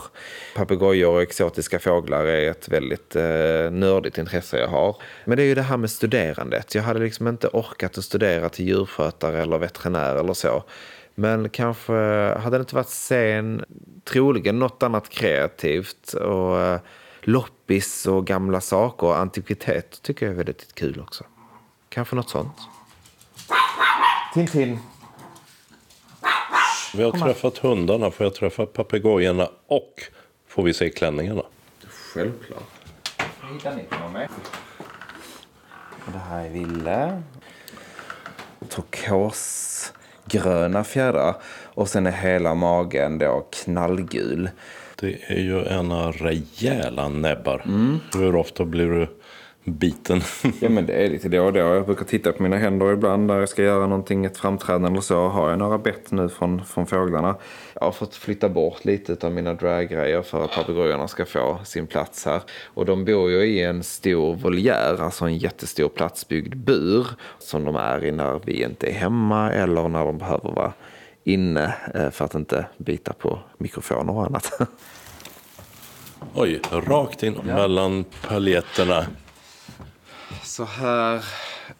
Papegojor och exotiska fåglar är ett väldigt eh, nördigt intresse jag har. Men det är ju det här med studerandet. Jag hade liksom inte orkat att studera till djurskötare eller veterinär eller så. Men kanske hade det inte varit sen, troligen något annat kreativt. Och eh, loppis och gamla saker och antikviteter tycker jag är väldigt kul också. Kanske något sånt. Tintin. Vi har träffat hundarna. Får jag träffa papegojorna och får vi se klänningarna? Självklart. Hittar ni med? Det här är Ville. Turkosgröna fjädrar. Och sen är hela magen då knallgul. Det är ju ena rejäla näbbar. Mm. Hur ofta blir du biten. ja men det är lite då och då. Jag brukar titta på mina händer ibland när jag ska göra någonting, ett framträdande eller så. Har jag några bett nu från, från fåglarna? Jag har fått flytta bort lite av mina draggrejer för att papegojorna ska få sin plats här. Och de bor ju i en stor voljär, alltså en jättestor platsbyggd bur som de är i när vi inte är hemma eller när de behöver vara inne eh, för att inte bita på mikrofoner och annat. Oj, rakt in ja. mellan paljetterna. Så här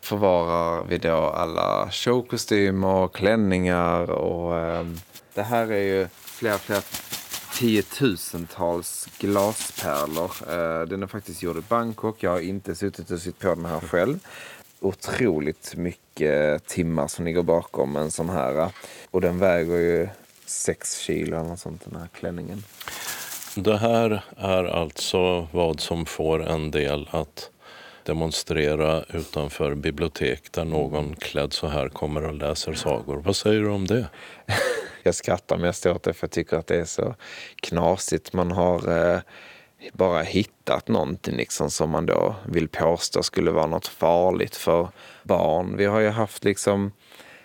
förvarar vi då alla showkostymer och klänningar och eh, det här är ju flera, flera tiotusentals glaspärlor. Eh, den är faktiskt gjord i Bangkok. Jag har inte suttit och sytt på den här själv. Otroligt mycket timmar som ligger bakom en sån här. Eh. Och den väger ju sex kilo eller något sånt, den här klänningen. Det här är alltså vad som får en del att demonstrera utanför bibliotek där någon klädd så här kommer och läser sagor. Vad säger du om det? jag skrattar mest åt det för jag tycker att det är så knasigt. Man har eh, bara hittat någonting liksom som man då vill påstå skulle vara något farligt för barn. Vi har ju haft liksom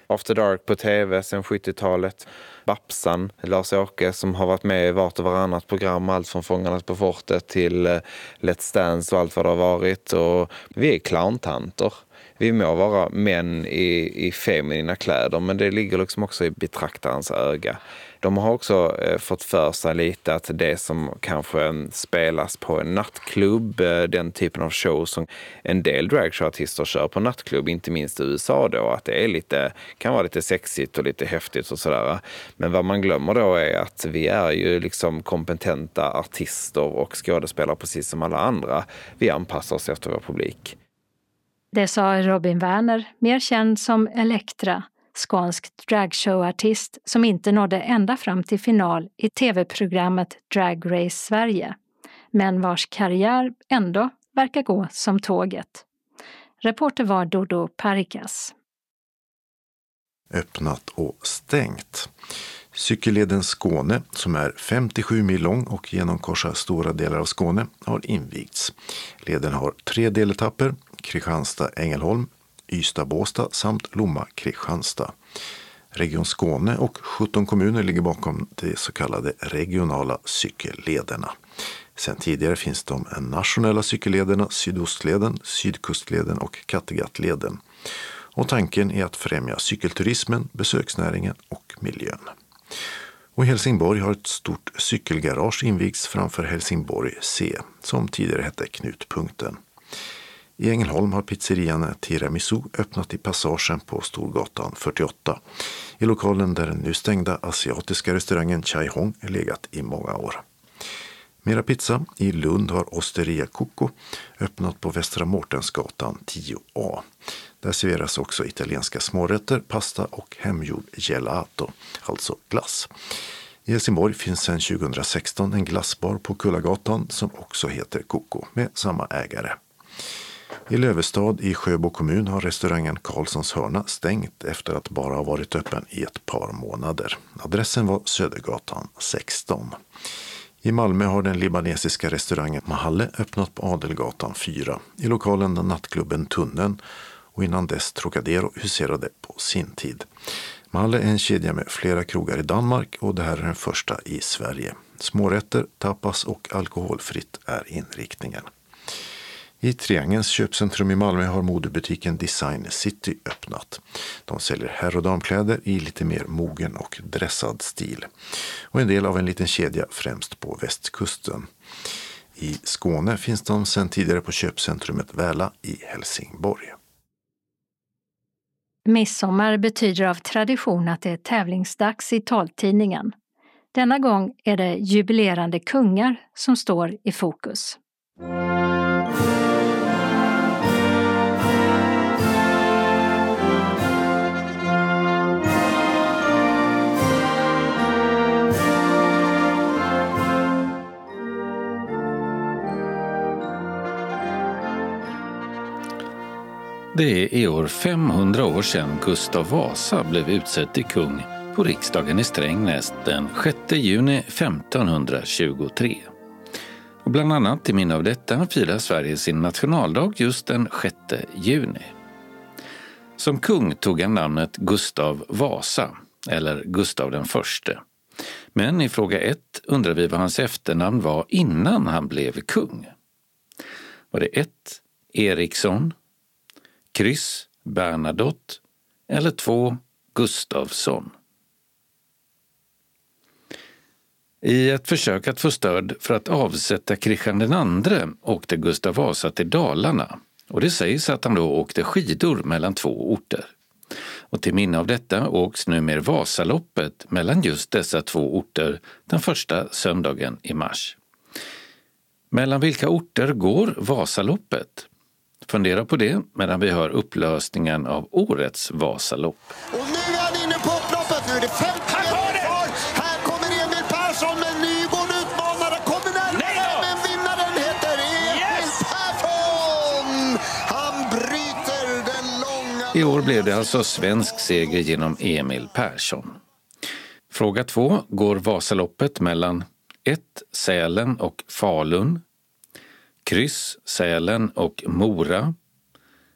After Dark på tv sedan 70-talet. Babsan, Lars-Åke, som har varit med i vart och varannat program. Allt från Fångarna på fortet till eh, Let's Dance och allt vad det har varit. Och vi är clowntanter. Vi må vara män i, i feminina kläder men det ligger liksom också i betraktarens öga. De har också eh, fått för sig lite att det som kanske spelas på en nattklubb, eh, den typen av show som en del dragshowartister kör på nattklubb, inte minst i USA då, att det är lite, kan vara lite sexigt och lite häftigt och sådär. Men vad man glömmer då är att vi är ju liksom kompetenta artister och skådespelare precis som alla andra. Vi anpassar oss efter vår publik. Det sa Robin Werner, mer känd som Elektra, skånsk dragshowartist som inte nådde ända fram till final i tv-programmet Drag Race Sverige, men vars karriär ändå verkar gå som tåget. Reporter var Dodo Parikas. Öppnat och stängt. Cykelleden Skåne, som är 57 mil lång och genomkorsar stora delar av Skåne, har invigts. Leden har tre deletapper, Kristianstad-Ängelholm, Ystad-Båstad samt Lomma-Kristianstad. Region Skåne och 17 kommuner ligger bakom de så kallade regionala cykellederna. Sen tidigare finns de nationella cykellederna Sydostleden, Sydkustleden och Kattegattleden. Och tanken är att främja cykelturismen, besöksnäringen och miljön. Och I Helsingborg har ett stort cykelgarage invigts framför Helsingborg C, som tidigare hette Knutpunkten. I Ängelholm har pizzerian Tiramisu öppnat i passagen på Storgatan 48. I lokalen där den nu stängda asiatiska restaurangen Chai Hong legat i många år. Mera pizza. I Lund har Osteria Coco öppnat på Västra Mårtensgatan 10A. Där serveras också italienska smårätter, pasta och hemgjord gelato, alltså glass. I Helsingborg finns sedan 2016 en glassbar på Kullagatan som också heter Coco med samma ägare. I Lövestad i Sjöbo kommun har restaurangen Karlssons hörna stängt efter att bara ha varit öppen i ett par månader. Adressen var Södergatan 16. I Malmö har den libanesiska restaurangen Mahalle öppnat på Adelgatan 4 i lokalen nattklubben Tunneln och innan dess Trocadero huserade på sin tid. Mahalle är en kedja med flera krogar i Danmark och det här är den första i Sverige. Smårätter, tapas och alkoholfritt är inriktningen. I Triangelns köpcentrum i Malmö har modebutiken Design City öppnat. De säljer herr och damkläder i lite mer mogen och dressad stil. Och en del av en liten kedja främst på västkusten. I Skåne finns de sedan tidigare på köpcentrumet Väla i Helsingborg. Midsommar betyder av tradition att det är tävlingsdags i taltidningen. Denna gång är det jubilerande kungar som står i fokus. Det är i år 500 år sedan Gustav Vasa blev utsedd till kung på riksdagen i Strängnäs den 6 juni 1523. Och bland annat till minne av detta firar Sverige sin nationaldag just den 6 juni. Som kung tog han namnet Gustav Vasa, eller Gustav den förste. Men i fråga 1 undrar vi vad hans efternamn var innan han blev kung. Var det 1. Eriksson, kryss Bernadotte eller 2. Gustavsson? I ett försök att få stöd för att avsätta Kristian II åkte Gustav Vasa till Dalarna och det sägs att han då åkte skidor mellan två orter. Och till minne av detta åks numera Vasaloppet mellan just dessa två orter den första söndagen i mars. Mellan vilka orter går Vasaloppet? Fundera på det medan vi hör upplösningen av årets Vasalopp. Och nu är han inne på upploppet. Nu är det 50 meter kvar. Här kommer Emil Persson, men Nygård utmanar. Kommer närmare, men vinnaren heter Emil Persson. Han bryter den långa... I år blev det alltså svensk seger genom Emil Persson. Fråga 2. Går Vasaloppet mellan 1. Sälen och Falun, kryss Sälen och Mora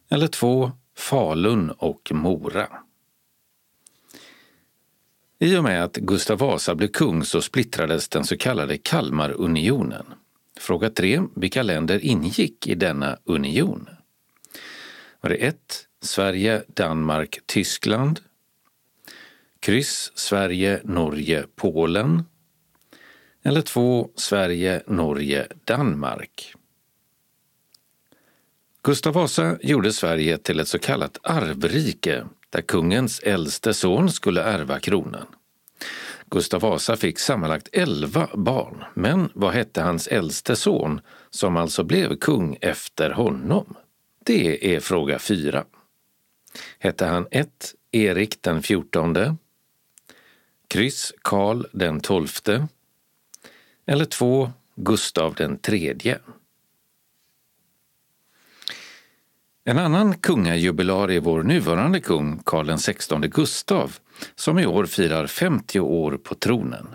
eller 2. Falun och Mora? I och med att Gustav Vasa blev kung så splittrades den så kallade Kalmarunionen. Fråga 3. Vilka länder ingick i denna union? Var det 1. Sverige, Danmark, Tyskland? Kryss Sverige, Norge, Polen? Eller 2. Sverige, Norge, Danmark? Gustav Vasa gjorde Sverige till ett så kallat arvrike där kungens äldste son skulle ärva kronan. Gustav Vasa fick sammanlagt elva barn, men vad hette hans äldste son som alltså blev kung efter honom? Det är fråga fyra. Hette han 1. Erik den fjortonde, kryss Karl den tolfte eller 2. Gustav den tredje? En annan kungajubilar är vår nuvarande kung Karl XVI Gustav som i år firar 50 år på tronen.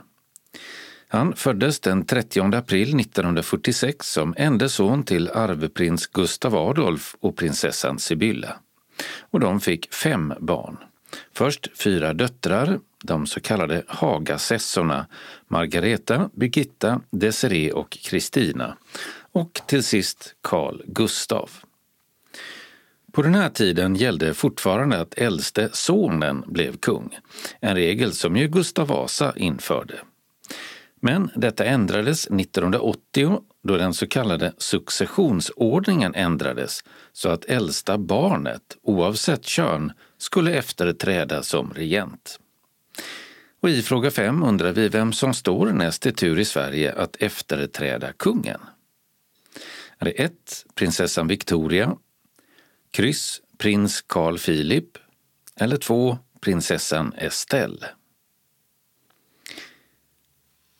Han föddes den 30 april 1946 som ende son till arvprins Gustav Adolf och prinsessan Sibylla. Och de fick fem barn. Först fyra döttrar, de så kallade Hagasessorna Margareta, Birgitta, Desiree och Kristina och till sist Carl Gustav. På den här tiden gällde fortfarande att äldste sonen blev kung, en regel som ju Gustav Vasa införde. Men detta ändrades 1980 då den så kallade successionsordningen ändrades så att äldsta barnet, oavsett kön, skulle efterträda som regent. Och i fråga 5 undrar vi vem som står näst i tur i Sverige att efterträda kungen. Är det 1. Prinsessan Victoria Kryss prins Carl Philip eller 2. Prinsessan Estelle.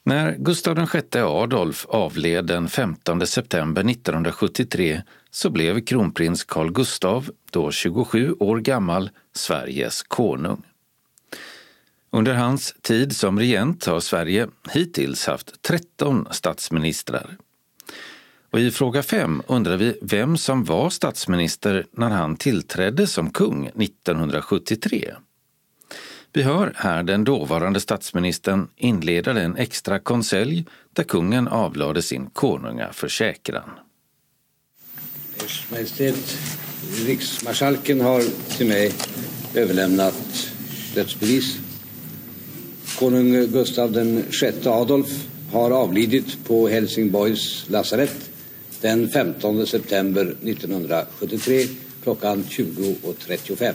När Gustav VI Adolf avled den 15 september 1973 så blev kronprins Carl Gustav, då 27 år gammal, Sveriges konung. Under hans tid som regent har Sverige hittills haft 13 statsministrar. Och I fråga 5 undrar vi vem som var statsminister när han tillträdde som kung 1973. Vi hör här den dåvarande statsministern inleda en extra konselj där kungen avlade sin konungaförsäkran. Ers Majestät, riksmarskalken har till mig överlämnat dödsbevis. Konung Gustav VI Adolf har avlidit på Helsingborgs lasarett den 15 september 1973 klockan 20.35.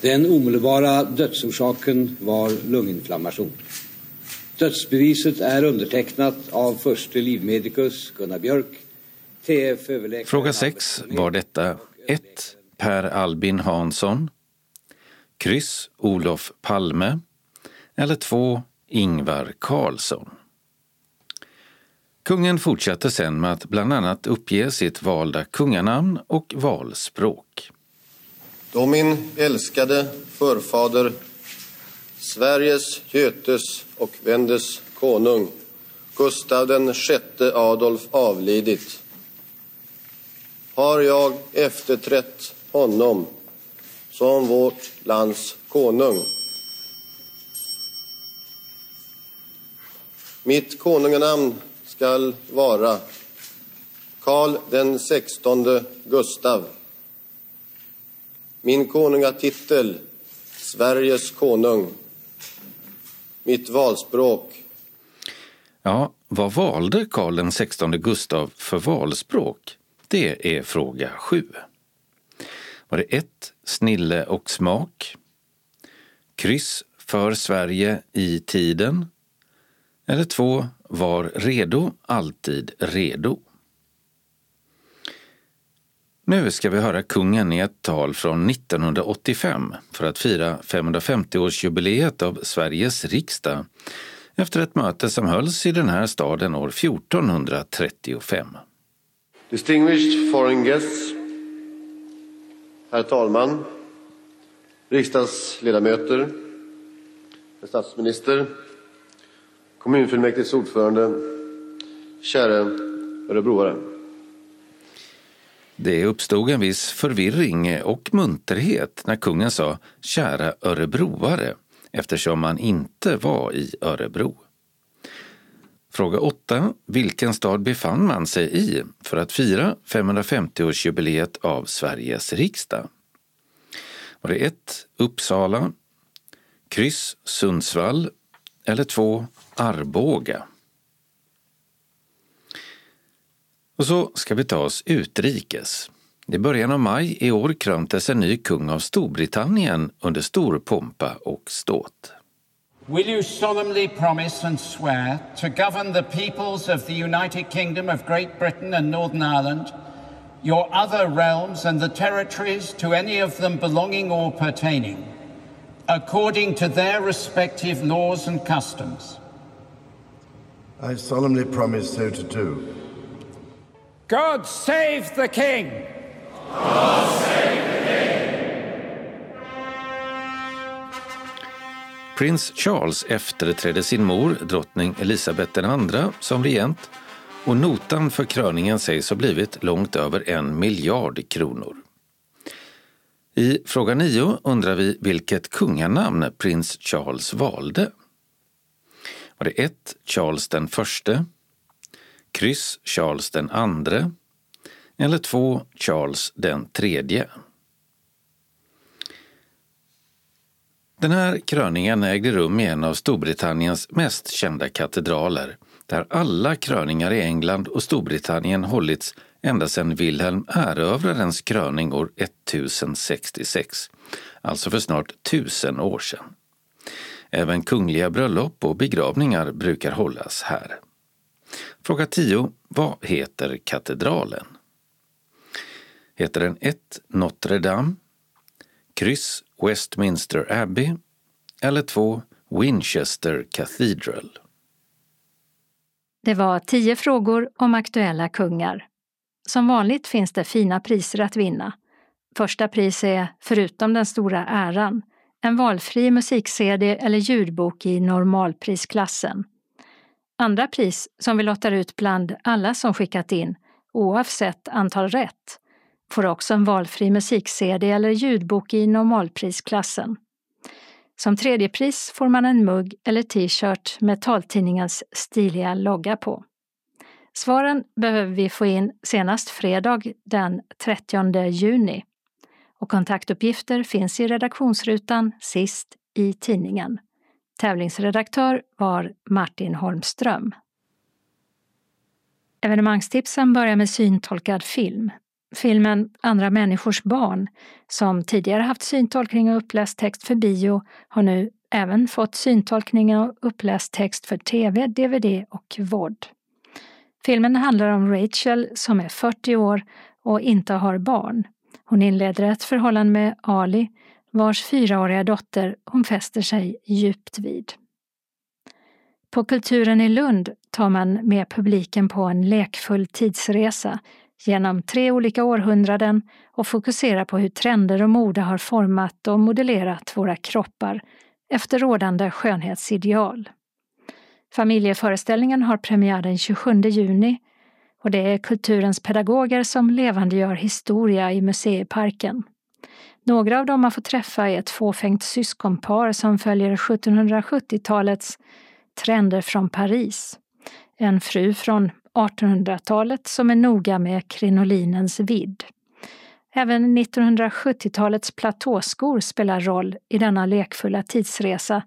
Den omedelbara dödsorsaken var lunginflammation. Dödsbeviset är undertecknat av förste livmedikus Gunnar Björk, TF överläkare... Fråga 6 var detta 1. Per Albin Hansson kryss Olof Palme eller 2. Ingvar Carlsson. Kungen fortsatte sen med att bland annat uppge sitt valda kunganamn och valspråk. Då min älskade förfader, Sveriges, Götes och Vendes konung Gustav den sjätte Adolf avlidit har jag efterträtt honom som vårt lands konung. Mitt konunganamn skall vara Karl den sextonde Gustav. Min konungatitel Sveriges konung. Mitt valspråk Ja, vad valde Karl XVI Gustav för valspråk? Det är fråga sju. Var det ett, Snille och smak? Kryss för Sverige i tiden? Eller två, Var redo, alltid redo? Nu ska vi höra kungen i ett tal från 1985 för att fira 550-årsjubileet av Sveriges riksdag efter ett möte som hölls i den här staden år 1435. Distinguished foreign guests, herr talman, riksdagsledamöter, herr statsminister, kommunfullmäktiges ordförande, kära örebroare. Det uppstod en viss förvirring och munterhet när kungen sa kära örebroare eftersom man inte var i Örebro. Fråga 8. Vilken stad befann man sig i för att fira 550-årsjubileet av Sveriges riksdag? Var det 1. Uppsala, kryss Sundsvall eller 2. Arboga? Och så ska vi ta oss utrikes. I början av maj i år kröntes en ny kung av Storbritannien under stor pompa och ståt. Will you solemnly promise and swear to govern the peoples of the United Kingdom of Great Britain and Northern Ireland, your other realms and the territories to any of them belonging or pertaining, according to their respective laws and customs? I solemnly promise so to do. God save the King! Prins Charles efterträdde sin mor, drottning Elisabeth II, som regent och notan för kröningen sägs ha blivit långt över en miljard kronor. I fråga 9 undrar vi vilket kunganamn prins Charles valde. Var det 1. Charles den förste, kryss Charles den andre eller 2. Charles den tredje? Den här kröningen ägde rum i en av Storbritanniens mest kända katedraler där alla kröningar i England och Storbritannien hållits ända sedan Wilhelm erövrarens kröning år 1066, alltså för snart tusen år sedan. Även kungliga bröllop och begravningar brukar hållas här. Fråga 10. Vad heter katedralen? Heter den 1. Notre Dame, kryss Westminster Abbey eller 2. Winchester Cathedral? Det var tio frågor om aktuella kungar. Som vanligt finns det fina priser att vinna. Första pris är, förutom den stora äran, en valfri musik-CD eller ljudbok i normalprisklassen. Andra pris, som vi lottar ut bland alla som skickat in, oavsett antal rätt, får också en valfri musik-CD eller ljudbok i normalprisklassen. Som tredje pris får man en mugg eller t-shirt med taltidningens stiliga logga på. Svaren behöver vi få in senast fredag den 30 juni och kontaktuppgifter finns i redaktionsrutan sist i tidningen. Tävlingsredaktör var Martin Holmström. Evenemangstipsen börjar med syntolkad film. Filmen Andra människors barn, som tidigare haft syntolkning och uppläst text för bio, har nu även fått syntolkning och uppläst text för tv, dvd och vod. Filmen handlar om Rachel som är 40 år och inte har barn. Hon inleder ett förhållande med Ali, vars fyraåriga dotter hon fäster sig djupt vid. På Kulturen i Lund tar man med publiken på en lekfull tidsresa genom tre olika århundraden och fokuserar på hur trender och mode har format och modellerat våra kroppar efter rådande skönhetsideal. Familjeföreställningen har premiär den 27 juni och det är kulturens pedagoger som levandegör historia i museiparken. Några av dem man får träffa är ett fåfängt syskonpar som följer 1770-talets trender från Paris. En fru från 1800-talet som är noga med krinolinens vidd. Även 1970-talets platåskor spelar roll i denna lekfulla tidsresa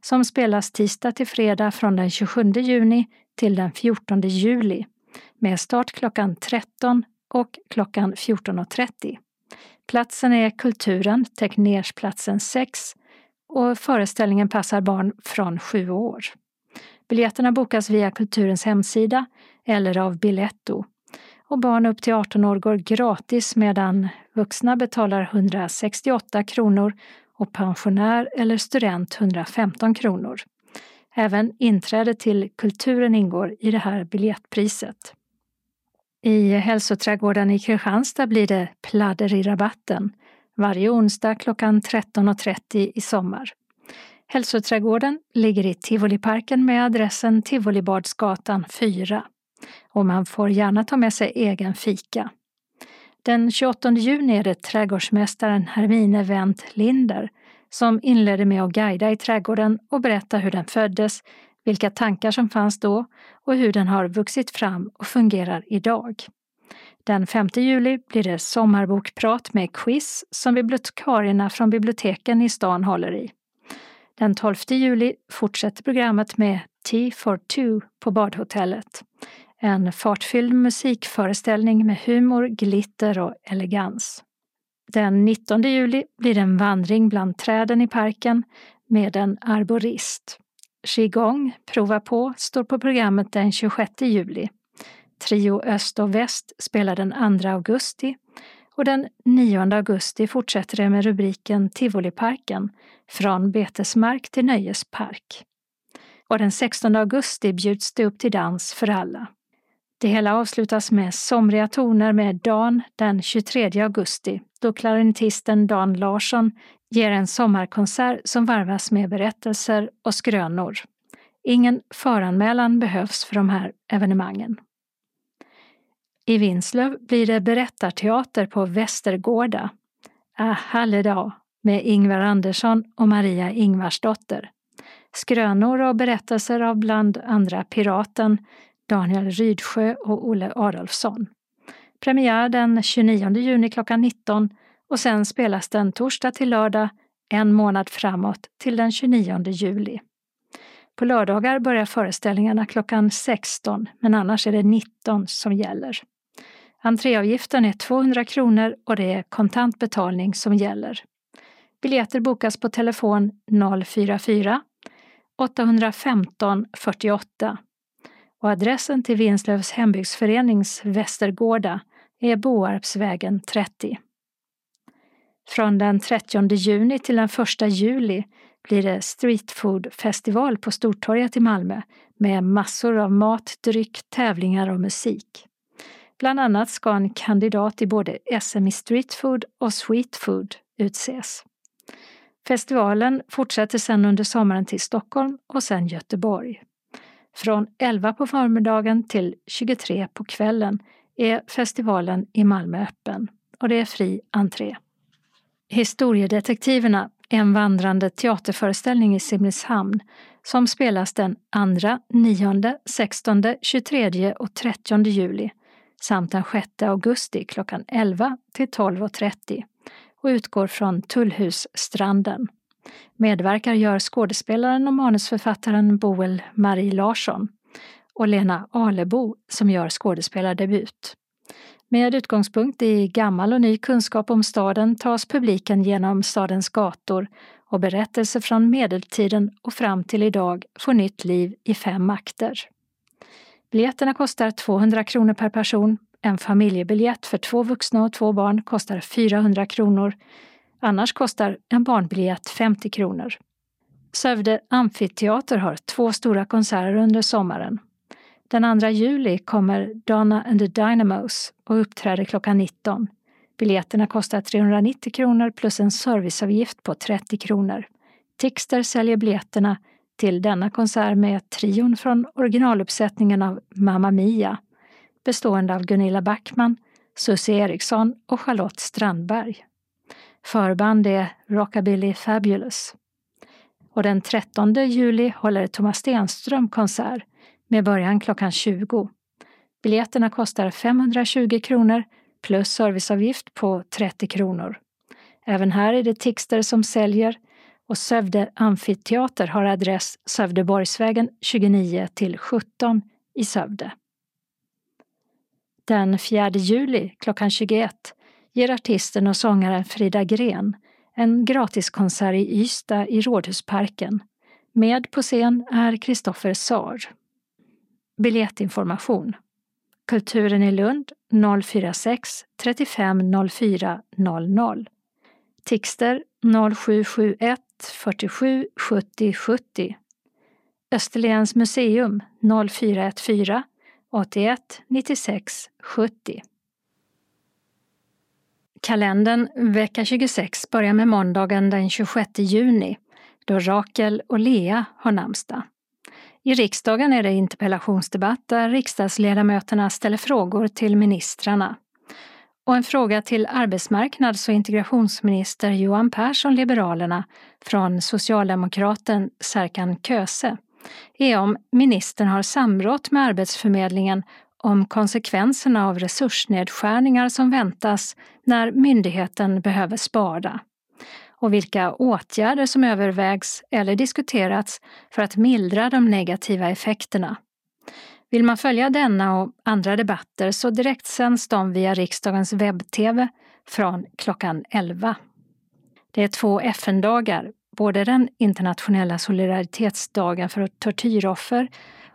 som spelas tisdag till fredag från den 27 juni till den 14 juli med start klockan 13 och klockan 14.30. Platsen är Kulturen, Teknersplatsen 6 och föreställningen passar barn från 7 år. Biljetterna bokas via Kulturens hemsida eller av Biletto. Och barn upp till 18 år går gratis medan vuxna betalar 168 kronor och pensionär eller student 115 kronor. Även inträde till Kulturen ingår i det här biljettpriset. I hälsoträdgården i Kristianstad blir det pladder i rabatten varje onsdag klockan 13.30 i sommar. Hälsoträdgården ligger i Tivoliparken med adressen Tivolibadsgatan 4 och man får gärna ta med sig egen fika. Den 28 juni är det trädgårdsmästaren Hermine Wendt Linder som inledde med att guida i trädgården och berätta hur den föddes, vilka tankar som fanns då och hur den har vuxit fram och fungerar idag. Den 5 juli blir det sommarbokprat med quiz som bibliotekarierna från biblioteken i stan håller i. Den 12 juli fortsätter programmet med Tea for two på badhotellet. En fartfylld musikföreställning med humor, glitter och elegans. Den 19 juli blir det en vandring bland träden i parken med en arborist. Qigong, prova på, står på programmet den 26 juli. Trio Öst och Väst spelar den 2 augusti och den 9 augusti fortsätter det med rubriken Tivoliparken, från betesmark till nöjespark. Och den 16 augusti bjuds det upp till dans för alla. Det hela avslutas med somriga toner med Dan den 23 augusti då klarinettisten Dan Larsson ger en sommarkonsert som varvas med berättelser och skrönor. Ingen föranmälan behövs för de här evenemangen. I Vinslöv blir det berättarteater på Västergårda. Ah, A halledag med Ingvar Andersson och Maria Ingvarsdotter. Skrönor och berättelser av bland andra Piraten, Daniel Rydsjö och Olle Adolfsson. Premiär den 29 juni klockan 19 och sen spelas den torsdag till lördag en månad framåt till den 29 juli. På lördagar börjar föreställningarna klockan 16 men annars är det 19 som gäller. Entréavgiften är 200 kronor och det är kontant betalning som gäller. Biljetter bokas på telefon 044 815 48 och adressen till Vinslövs hembygdsförenings Västergårda är Boarpsvägen 30. Från den 30 juni till den 1 juli blir det streetfoodfestival på Stortorget i Malmö med massor av mat, dryck, tävlingar och musik. Bland annat ska en kandidat i både SM i streetfood och sweetfood utses. Festivalen fortsätter sedan under sommaren till Stockholm och sen Göteborg. Från 11 på förmiddagen till 23 på kvällen är festivalen i Malmö öppen och det är fri entré. Historiedetektiverna är en vandrande teaterföreställning i Simrishamn som spelas den 2, 9, 16, 23 och 30 juli samt den 6 augusti klockan 11 till 12.30 och utgår från Tullhusstranden. Medverkar gör skådespelaren och manusförfattaren Boel Marie Larsson och Lena Alebo som gör skådespelardebut. Med utgångspunkt i gammal och ny kunskap om staden tas publiken genom stadens gator och berättelser från medeltiden och fram till idag får nytt liv i fem akter. Biljetterna kostar 200 kronor per person. En familjebiljett för två vuxna och två barn kostar 400 kronor. Annars kostar en barnbiljett 50 kronor. Sövde amfiteater har två stora konserter under sommaren. Den 2 juli kommer Donna and the Dynamos och uppträder klockan 19. Biljetterna kostar 390 kronor plus en serviceavgift på 30 kronor. Tixter säljer biljetterna till denna konsert med trion från originaluppsättningen av Mamma Mia bestående av Gunilla Backman, Susie Eriksson och Charlotte Strandberg. Förband är Rockabilly Fabulous. Och den 13 juli håller Thomas Stenström konsert med början klockan 20. Biljetterna kostar 520 kronor plus serviceavgift på 30 kronor. Även här är det Tixter som säljer och Sövde amfiteater har adress Sövdeborgsvägen 29 till 17 i Sövde. Den 4 juli klockan 21 ger artisten och sångaren Frida Gren en gratiskonsert i Ystad i Rådhusparken. Med på scen är Kristoffer Saar. Biljettinformation Kulturen i Lund 046 35 04 00 Tixter 0771 47 70 70 Österlens museum 0414 81 96 70 Kalendern vecka 26 börjar med måndagen den 26 juni då Rakel och Lea har namnsdag. I riksdagen är det interpellationsdebatt där riksdagsledamöterna ställer frågor till ministrarna. Och en fråga till arbetsmarknads och integrationsminister Johan Persson, Liberalerna, från socialdemokraten Serkan Köse är om ministern har samrått med Arbetsförmedlingen om konsekvenserna av resursnedskärningar som väntas när myndigheten behöver spara och vilka åtgärder som övervägs eller diskuterats för att mildra de negativa effekterna. Vill man följa denna och andra debatter så direktsänds de via riksdagens webb-tv från klockan 11. Det är två FN-dagar, både den internationella solidaritetsdagen för tortyroffer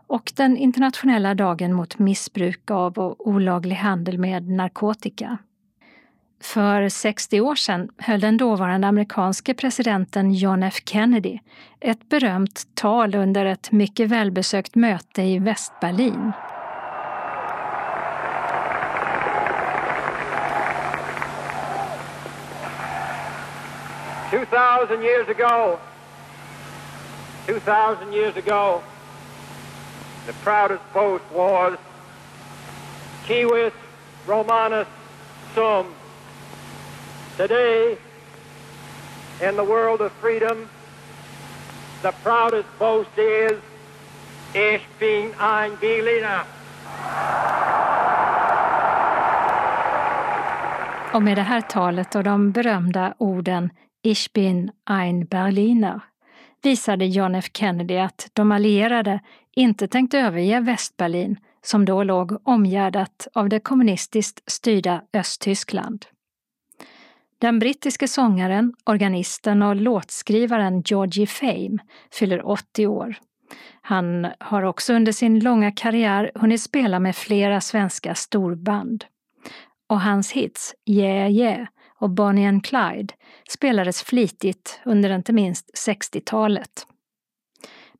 och den internationella dagen mot missbruk av och olaglig handel med narkotika. För 60 år sedan höll den dåvarande amerikanske presidenten John F Kennedy ett berömt tal under ett mycket välbesökt möte i Västberlin. Two thousand years ago, two thousand years ago, the proudest boast was Civis Romanus Sum. Today, in the world of freedom, the proudest boast is Ich bin ein Berliner. Och med det här talet och de berömda orden Ich bin ein Berliner visade John F Kennedy att de allierade inte tänkt överge Västberlin som då låg omgärdat av det kommunistiskt styrda Östtyskland. Den brittiske sångaren, organisten och låtskrivaren Georgie Fame fyller 80 år. Han har också under sin långa karriär hunnit spela med flera svenska storband. Och hans hits Yeah Yeah och Bonnie and Clyde spelades flitigt under inte minst 60-talet.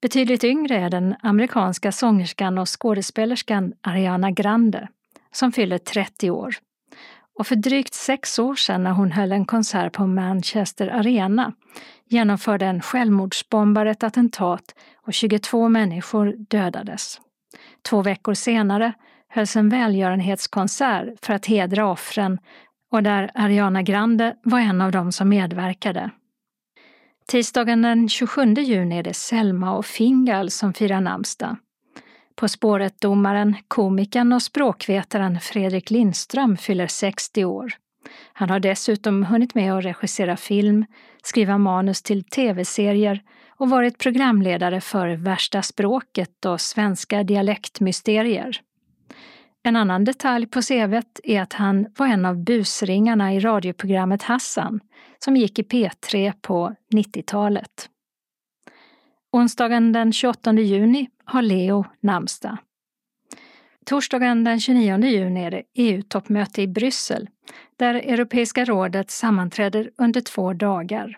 Betydligt yngre är den amerikanska sångerskan och skådespelerskan Ariana Grande, som fyller 30 år. Och för drygt sex år sedan när hon höll en konsert på Manchester Arena genomförde en självmordsbombare ett attentat och 22 människor dödades. Två veckor senare hölls en välgörenhetskonsert för att hedra offren och där Ariana Grande var en av dem som medverkade. Tisdagen den 27 juni är det Selma och Fingal som firar namnsdag. På spåret-domaren, komikern och språkvetaren Fredrik Lindström fyller 60 år. Han har dessutom hunnit med att regissera film, skriva manus till tv-serier och varit programledare för Värsta språket och Svenska dialektmysterier. En annan detalj på CVt är att han var en av busringarna i radioprogrammet Hassan som gick i P3 på 90-talet. Onsdagen den 28 juni har Leo namnsdag. Torsdagen den 29 juni är det EU-toppmöte i Bryssel där Europeiska rådet sammanträder under två dagar.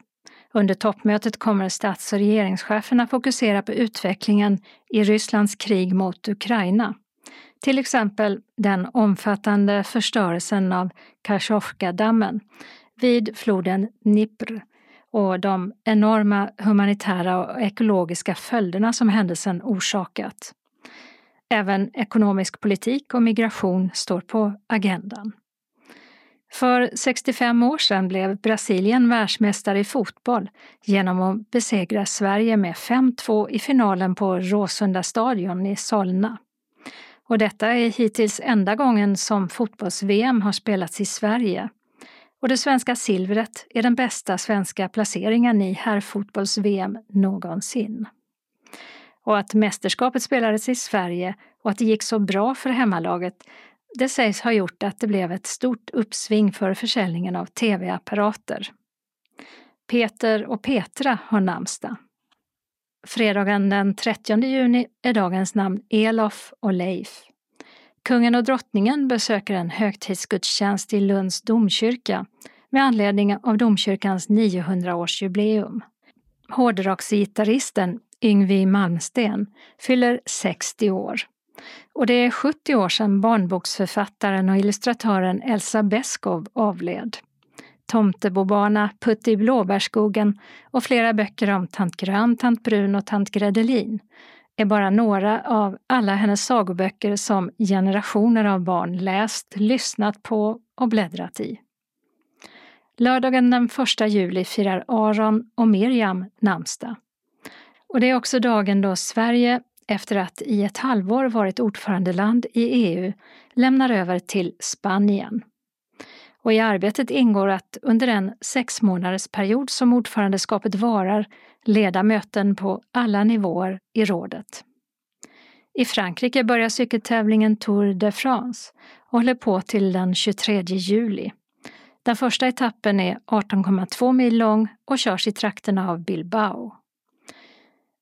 Under toppmötet kommer stats och regeringscheferna fokusera på utvecklingen i Rysslands krig mot Ukraina. Till exempel den omfattande förstörelsen av Kachovka-dammen vid floden Dnipr och de enorma humanitära och ekologiska följderna som händelsen orsakat. Även ekonomisk politik och migration står på agendan. För 65 år sedan blev Brasilien världsmästare i fotboll genom att besegra Sverige med 5-2 i finalen på Råsunda stadion i Solna. Och detta är hittills enda gången som fotbolls-VM har spelats i Sverige. Och det svenska silvret är den bästa svenska placeringen i herrfotbolls-VM någonsin. Och att mästerskapet spelades i Sverige och att det gick så bra för hemmalaget det sägs ha gjort att det blev ett stort uppsving för försäljningen av tv-apparater. Peter och Petra har namnsdag. Fredagen den 30 juni är dagens namn Elof och Leif. Kungen och drottningen besöker en högtidsgudstjänst i Lunds domkyrka med anledning av domkyrkans 900-årsjubileum. Hårdrocksgitarristen Yngwie Malmsten fyller 60 år. Och det är 70 år sedan barnboksförfattaren och illustratören Elsa Beskow avled. Tomtebobana, Putte i blåbärsskogen och flera böcker om tant Grön, tant Brun och tant Gredelin är bara några av alla hennes sagoböcker som generationer av barn läst, lyssnat på och bläddrat i. Lördagen den 1 juli firar Aron och Miriam namnsdag. Och det är också dagen då Sverige, efter att i ett halvår varit ordförandeland i EU, lämnar över till Spanien. Och i arbetet ingår att under den sex månaders period som ordförandeskapet varar leda möten på alla nivåer i rådet. I Frankrike börjar cykeltävlingen Tour de France och håller på till den 23 juli. Den första etappen är 18,2 mil lång och körs i trakterna av Bilbao.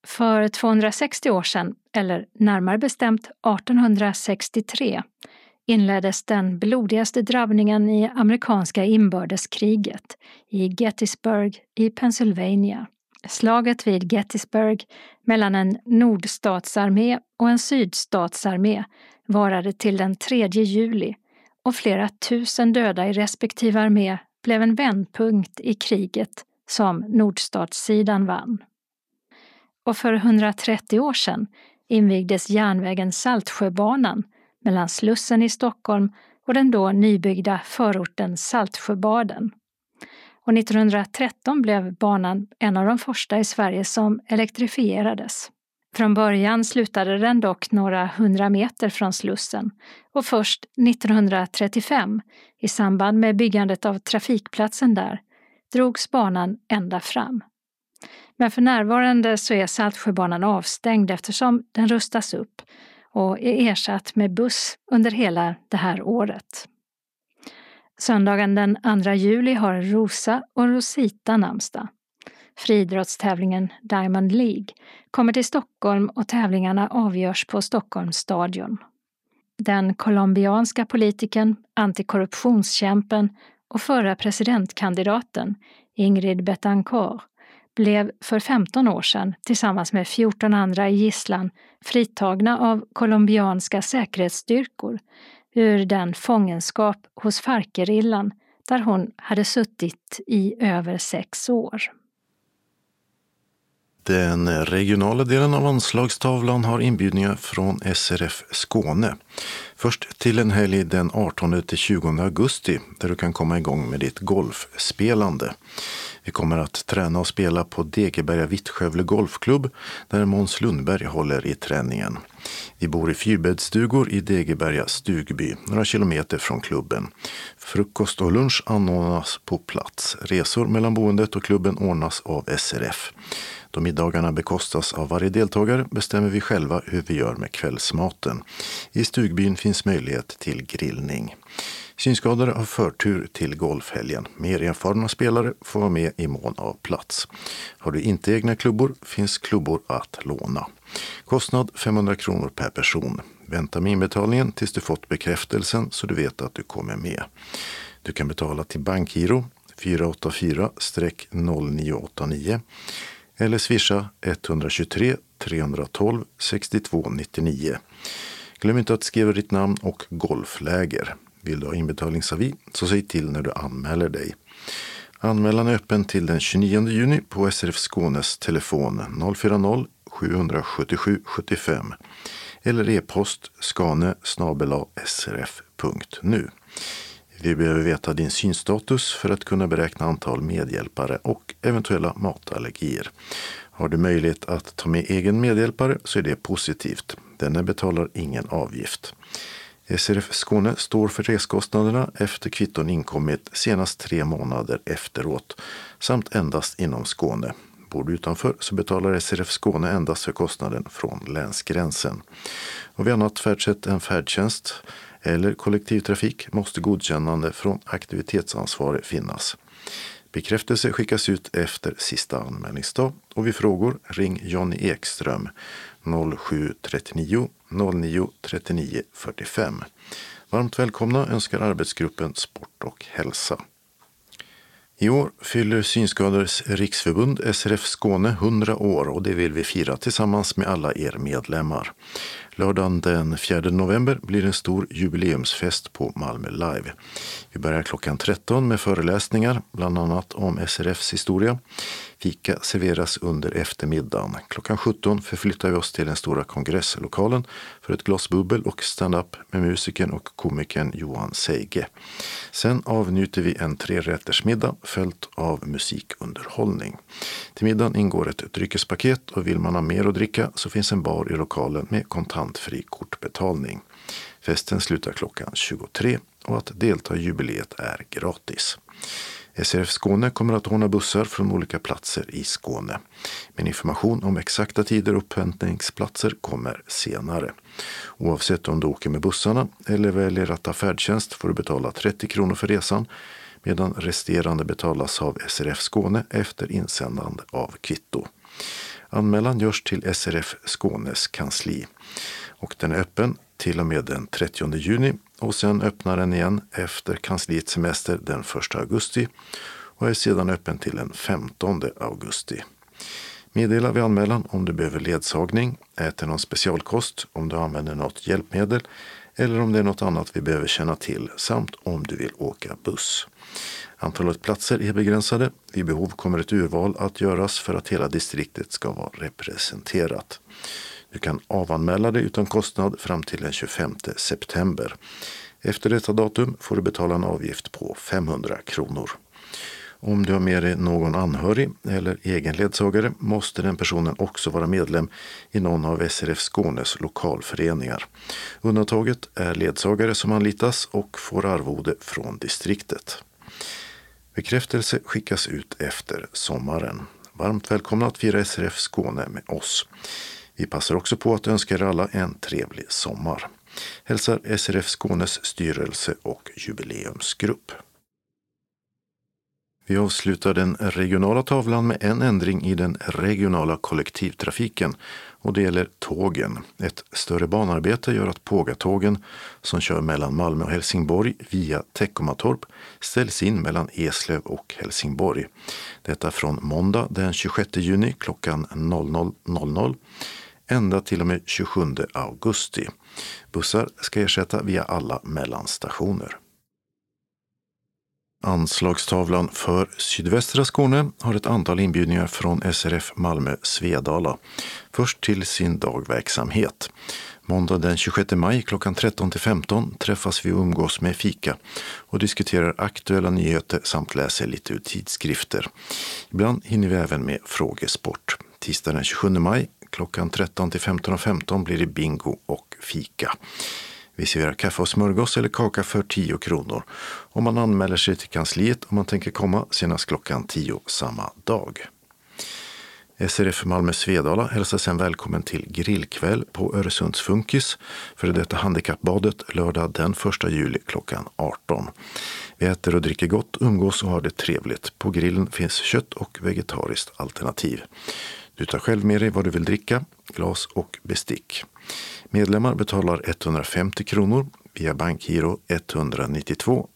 För 260 år sedan, eller närmare bestämt 1863, inleddes den blodigaste drabbningen i amerikanska inbördeskriget i Gettysburg i Pennsylvania. Slaget vid Gettysburg mellan en nordstatsarmé och en sydstatsarmé varade till den 3 juli och flera tusen döda i respektive armé blev en vändpunkt i kriget som nordstatssidan vann. Och för 130 år sedan invigdes järnvägen Saltsjöbanan mellan Slussen i Stockholm och den då nybyggda förorten Saltsjöbaden. Och 1913 blev banan en av de första i Sverige som elektrifierades. Från början slutade den dock några hundra meter från Slussen och först 1935, i samband med byggandet av trafikplatsen där, drogs banan ända fram. Men för närvarande så är Saltsjöbanan avstängd eftersom den rustas upp och är ersatt med buss under hela det här året. Söndagen den 2 juli har Rosa och Rosita namnsdag. Friidrottstävlingen Diamond League kommer till Stockholm och tävlingarna avgörs på Stockholms stadion. Den colombianska politikern, antikorruptionskämpen och förra presidentkandidaten Ingrid Betancourt blev för 15 år sedan tillsammans med 14 andra i gisslan fritagna av colombianska säkerhetsstyrkor ur den fångenskap hos Farkerillan där hon hade suttit i över sex år. Den regionala delen av anslagstavlan har inbjudningar från SRF Skåne. Först till en helg den 18 till 20 augusti där du kan komma igång med ditt golfspelande. Vi kommer att träna och spela på Degeberga Vittskövle Golfklubb där Måns Lundberg håller i träningen. Vi bor i fyrbäddsstugor i Degeberga stugby, några kilometer från klubben. Frukost och lunch anordnas på plats. Resor mellan boendet och klubben ordnas av SRF. Då middagarna bekostas av varje deltagare bestämmer vi själva hur vi gör med kvällsmaten. I stugbyn finns möjlighet till grillning. Synskadade har förtur till golfhelgen. Mer erfarna spelare får vara med i mån av plats. Har du inte egna klubbor finns klubbor att låna. Kostnad 500 kronor per person. Vänta med inbetalningen tills du fått bekräftelsen så du vet att du kommer med. Du kan betala till Bankgiro 484-0989 eller swisha 123 312 62 99. Glöm inte att skriva ditt namn och golfläger. Vill du ha inbetalningsavi så säg till när du anmäler dig. Anmälan är öppen till den 29 juni på SRF Skånes telefon 040-777 75 eller e-post skane srf.nu. Vi behöver veta din synstatus för att kunna beräkna antal medhjälpare och eventuella matallergier. Har du möjlighet att ta med egen medhjälpare så är det positivt. Denne betalar ingen avgift. SRF Skåne står för reskostnaderna efter kvitton inkommit senast tre månader efteråt samt endast inom Skåne. Bor du utanför så betalar SRF Skåne endast för kostnaden från länsgränsen. Och vid annat färdsätt än färdtjänst eller kollektivtrafik måste godkännande från aktivitetsansvarig finnas. Bekräftelse skickas ut efter sista anmälningsdag och vid frågor ring Jonny Ekström 0739 09 39 45. Varmt välkomna önskar arbetsgruppen Sport och hälsa. I år fyller Synskadades riksförbund SRF Skåne 100 år och det vill vi fira tillsammans med alla er medlemmar. Lördagen den 4 november blir en stor jubileumsfest på Malmö Live. Vi börjar klockan 13 med föreläsningar, bland annat om SRFs historia. Fika serveras under eftermiddagen. Klockan 17 förflyttar vi oss till den stora kongresslokalen för ett glas bubbel och stand-up med musikern och komikern Johan Seige. Sen avnjuter vi en trerättersmiddag följt av musikunderhållning. Till middagen ingår ett dryckespaket och vill man ha mer att dricka så finns en bar i lokalen med kontantfri kortbetalning. Festen slutar klockan 23 och att delta i jubileet är gratis. SRF Skåne kommer att ordna bussar från olika platser i Skåne. Men information om exakta tider och upphämtningsplatser kommer senare. Oavsett om du åker med bussarna eller väljer att ta färdtjänst får du betala 30 kronor för resan medan resterande betalas av SRF Skåne efter insändande av kvitto. Anmälan görs till SRF Skånes kansli och den är öppen till och med den 30 juni och sen öppnar den igen efter kansliets semester den 1 augusti och är sedan öppen till den 15 augusti. Meddela vid anmälan om du behöver ledsagning, äter någon specialkost, om du använder något hjälpmedel eller om det är något annat vi behöver känna till samt om du vill åka buss. Antalet platser är begränsade. Vid behov kommer ett urval att göras för att hela distriktet ska vara representerat. Du kan avanmäla dig utan kostnad fram till den 25 september. Efter detta datum får du betala en avgift på 500 kronor. Om du har med dig någon anhörig eller egen ledsagare måste den personen också vara medlem i någon av SRF Skånes lokalföreningar. Undantaget är ledsagare som anlitas och får arvode från distriktet. Bekräftelse skickas ut efter sommaren. Varmt välkomna att fira SRF Skåne med oss. Vi passar också på att önska er alla en trevlig sommar. Hälsar SRF Skånes styrelse och jubileumsgrupp. Vi avslutar den regionala tavlan med en ändring i den regionala kollektivtrafiken och det gäller tågen. Ett större banarbete gör att Pågatågen som kör mellan Malmö och Helsingborg via Teckomatorp ställs in mellan Eslöv och Helsingborg. Detta från måndag den 26 juni klockan 00.00 ända till och med 27 augusti. Bussar ska ersätta via alla mellanstationer. Anslagstavlan för sydvästra Skåne har ett antal inbjudningar från SRF Malmö Svedala. Först till sin dagverksamhet. Måndag den 26 maj klockan 13 till 15 träffas vi och umgås med fika och diskuterar aktuella nyheter samt läser lite ur tidskrifter. Ibland hinner vi även med frågesport. Tisdag den 27 maj klockan 13 till 15.15 15 blir det bingo och fika. Vi serverar kaffe och smörgås eller kaka för 10 kronor. Och man anmäler sig till kansliet om man tänker komma senast klockan 10 samma dag. SRF Malmö Svedala hälsar sen välkommen till grillkväll på Öresundsfunkis för detta handikappbadet lördag den 1 juli klockan 18. Vi äter och dricker gott, umgås och har det trevligt. På grillen finns kött och vegetariskt alternativ. Du tar själv med dig vad du vill dricka, glas och bestick. Medlemmar betalar 150 kronor via bankgiro 192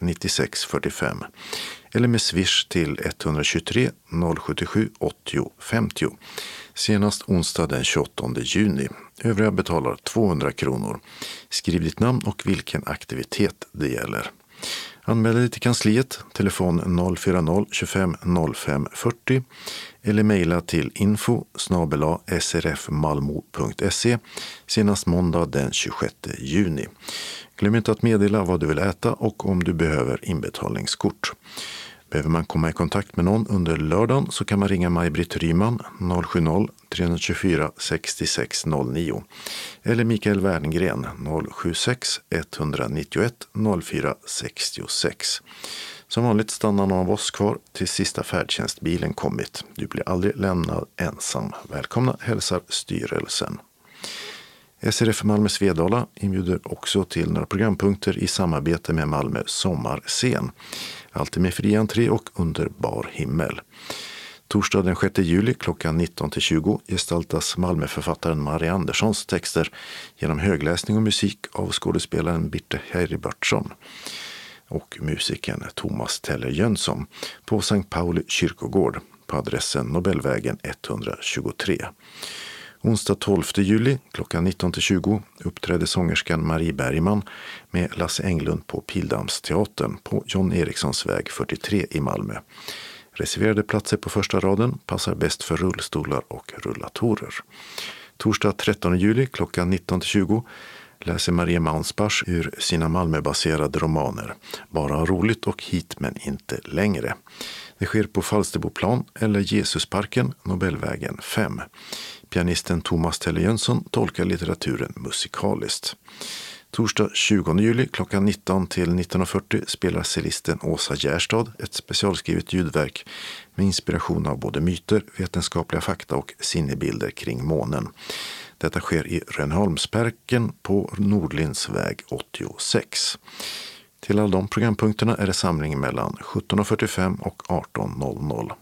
9645 eller med swish till 123 077 80 50 senast onsdag den 28 juni. Övriga betalar 200 kronor. Skriv ditt namn och vilken aktivitet det gäller. Anmäl dig till kansliet, telefon 040-25 05 40 eller mejla till info srfmalmo.se senast måndag den 26 juni. Glöm inte att meddela vad du vill äta och om du behöver inbetalningskort. Behöver man komma i kontakt med någon under lördagen så kan man ringa Maj-Britt Ryman 070-324 6609 eller Mikael Werngren 076 191 0466. Som vanligt stannar någon av oss kvar tills sista färdtjänstbilen kommit. Du blir aldrig lämnad ensam. Välkomna hälsar styrelsen. SRF Malmö Svedala inbjuder också till några programpunkter i samarbete med Malmö Sommarscen. Alltid med fri entré och under bar himmel. Torsdag den 6 juli klockan 19-20 gestaltas Malmöförfattaren Marie Anderssons texter genom högläsning och musik av skådespelaren Birte Heribertsson och musikern Thomas Teller Jönsson på Sankt Pauli kyrkogård på adressen Nobelvägen 123. Onsdag 12 juli klockan 19-20 uppträdde sångerskan Marie Bergman med Lasse Englund på Pildamsteatern på John Erikssons väg 43 i Malmö. Reserverade platser på första raden passar bäst för rullstolar och rullatorer. Torsdag 13 juli klockan 19-20 läser Marie Maunsbach ur sina Malmöbaserade romaner Bara roligt och hit men inte längre. Det sker på Falsterboplan eller Jesusparken, Nobelvägen 5. Pianisten Thomas Telle Jönsson tolkar litteraturen musikaliskt. Torsdag 20 juli klockan 19 till 19.40 spelar cellisten Åsa Gärstad ett specialskrivet ljudverk med inspiration av både myter, vetenskapliga fakta och sinnebilder kring månen. Detta sker i Rönholmsparken på Nordlindsväg 86. Till alla de programpunkterna är det samling mellan 17.45 och 18.00.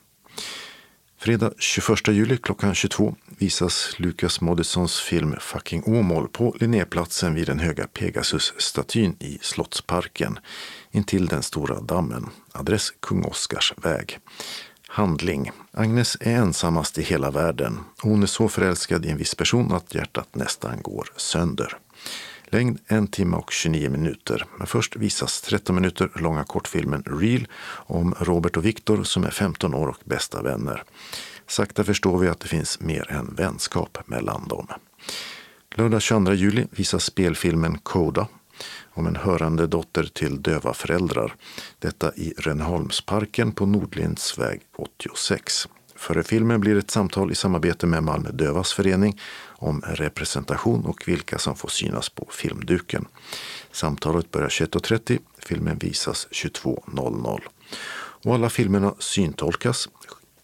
Fredag 21 juli klockan 22 visas Lukas Moodyssons film Fucking Åmål på Linnéplatsen vid den höga Pegasusstatyn i Slottsparken intill den stora dammen. Adress Kung Oscars väg. Handling. Agnes är ensammast i hela världen. Hon är så förälskad i en viss person att hjärtat nästan går sönder. Längd en timme och 29 minuter. Men först visas 13 minuter långa kortfilmen Real om Robert och Viktor som är 15 år och bästa vänner. Sakta förstår vi att det finns mer än vänskap mellan dem. Lördag 22 juli visas spelfilmen Koda om en hörande dotter till döva föräldrar. Detta i Rönneholmsparken på Nordlindsväg 86. Före filmen blir ett samtal i samarbete med Malmö Dövas förening om representation och vilka som får synas på filmduken. Samtalet börjar 21.30, filmen visas 22.00. Och alla filmerna syntolkas.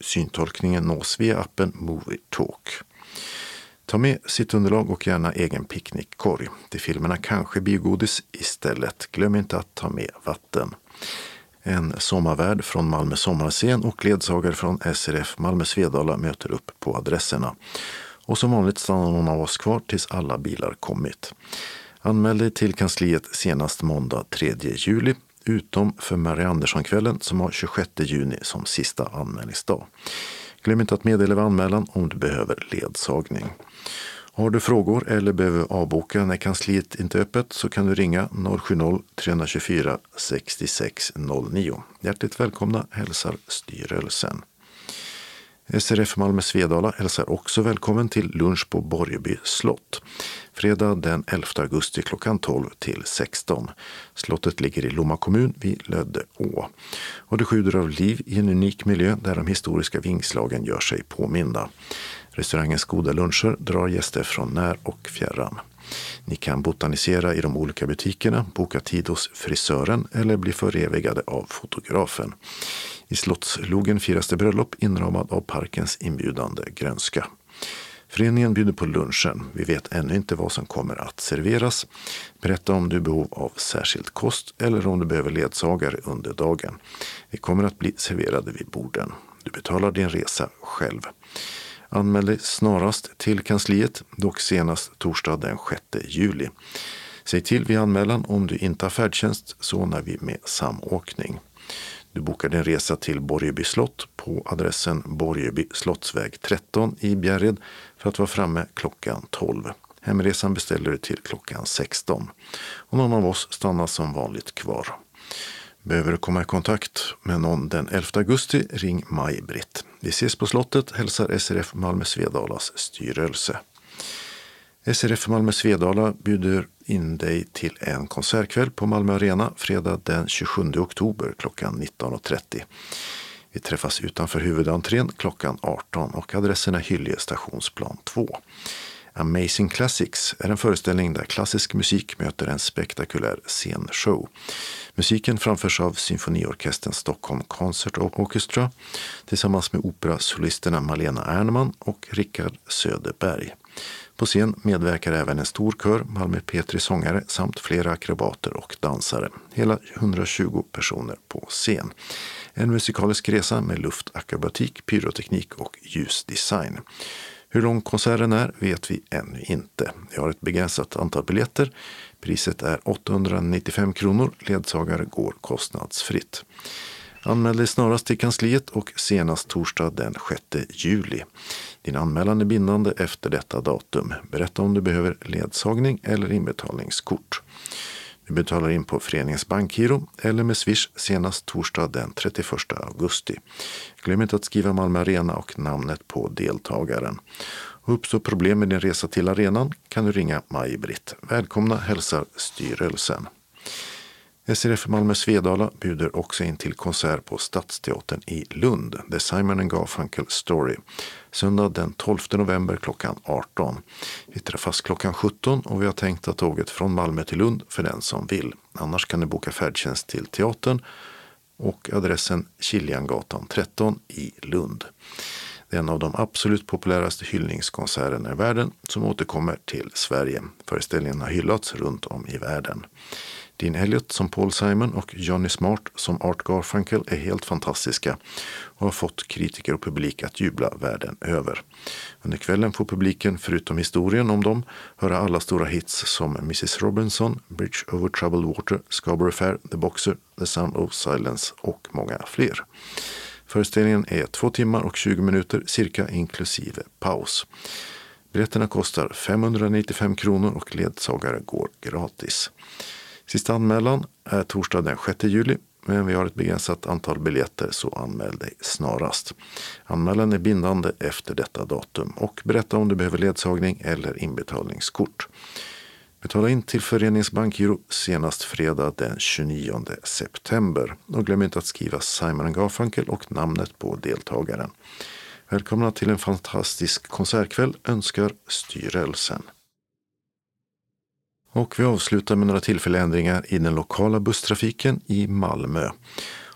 Syntolkningen nås via appen Movie Talk. Ta med sitt underlag och gärna egen picknickkorg. Till filmerna kanske biogodis istället. Glöm inte att ta med vatten. En sommarvärd från Malmö sommarscen och ledsagare från SRF Malmö Svedala möter upp på adresserna. Och som vanligt stannar någon av oss kvar tills alla bilar kommit. Anmäl dig till kansliet senast måndag 3 juli utom för Marie Andersson-kvällen som har 26 juni som sista anmälningsdag. Glöm inte att meddela vid anmälan om du behöver ledsagning. Har du frågor eller behöver avboka när kansliet inte är öppet så kan du ringa 070-324 6609. Hjärtligt välkomna hälsar styrelsen. SRF Malmö Svedala hälsar också välkommen till lunch på Borgeby slott. Fredag den 11 augusti klockan 12 till 16. Slottet ligger i Lomma kommun vid Löddeå. Och det sjuder av liv i en unik miljö där de historiska vingslagen gör sig påminda. Restaurangens goda luncher drar gäster från när och fjärran. Ni kan botanisera i de olika butikerna, boka tid hos frisören eller bli förevigade av fotografen. I Slottslogen firas det bröllop inramad av parkens inbjudande grönska. Föreningen bjuder på lunchen. Vi vet ännu inte vad som kommer att serveras. Berätta om du är behov av särskild kost eller om du behöver ledsagare under dagen. Vi kommer att bli serverade vid borden. Du betalar din resa själv. Anmäl dig snarast till kansliet, dock senast torsdag den 6 juli. Säg till vid anmälan om du inte har färdtjänst så när vi med samåkning. Du bokar din resa till Borgeby slott på adressen Borgeby slottsväg 13 i Bjärred för att vara framme klockan 12. Hemresan beställer du till klockan 16. Och någon av oss stannar som vanligt kvar. Behöver du komma i kontakt med någon den 11 augusti, ring Maj-Britt. Vi ses på slottet, hälsar SRF Malmö Svedalas styrelse. SRF Malmö Svedala bjuder in dig till en konsertkväll på Malmö Arena fredag den 27 oktober klockan 19.30. Vi träffas utanför huvudentrén klockan 18 och adressen är Hyllie stationsplan 2. Amazing Classics är en föreställning där klassisk musik möter en spektakulär scenshow. Musiken framförs av Symfoniorkestern Stockholm Concert Orchestra tillsammans med operasolisterna Malena Ernman och Rickard Söderberg. På scen medverkar även en stor kör, Malmö Petri sångare samt flera akrobater och dansare. Hela 120 personer på scen. En musikalisk resa med luftakrobatik, pyroteknik och ljusdesign. Hur lång konserten är vet vi ännu inte. Vi har ett begränsat antal biljetter. Priset är 895 kronor. Ledsagare går kostnadsfritt. Anmäl dig snarast till kansliet och senast torsdag den 6 juli. Din anmälan är bindande efter detta datum. Berätta om du behöver ledsagning eller inbetalningskort. Du betalar in på föreningens bankgiro eller med Swish senast torsdag den 31 augusti. Glöm inte att skriva Malmö Arena och namnet på deltagaren. Och uppstår problem med din resa till arenan kan du ringa Maj-Britt. Välkomna hälsar styrelsen. SRF Malmö Svedala bjuder också in till konsert på Stadsteatern i Lund, The Simon Garfunkel Story. Söndag den 12 november klockan 18. Vi träffas klockan 17 och vi har tänkt att tåget från Malmö till Lund för den som vill. Annars kan du boka färdtjänst till teatern och adressen Kiljangatan 13 i Lund. Det är en av de absolut populäraste hyllningskonserterna i världen som återkommer till Sverige. Föreställningen har hyllats runt om i världen. Dean Elliot som Paul Simon och Johnny Smart som Art Garfunkel är helt fantastiska och har fått kritiker och publik att jubla världen över. Under kvällen får publiken, förutom historien om dem, höra alla stora hits som Mrs Robinson, Bridge over Troubled Water, Scarborough Fair, The Boxer, The Sound of Silence och många fler. Föreställningen är två timmar och 20 minuter cirka inklusive paus. Biljetterna kostar 595 kronor och ledsagare går gratis. Sista anmälan är torsdag den 6 juli, men vi har ett begränsat antal biljetter så anmäl dig snarast. Anmälan är bindande efter detta datum och berätta om du behöver ledsagning eller inbetalningskort. Betala in till föreningens bankgiro senast fredag den 29 september. Och glöm inte att skriva Simon Garfunkel och namnet på deltagaren. Välkomna till en fantastisk konsertkväll önskar styrelsen. Och vi avslutar med några tillfälliga ändringar i den lokala busstrafiken i Malmö.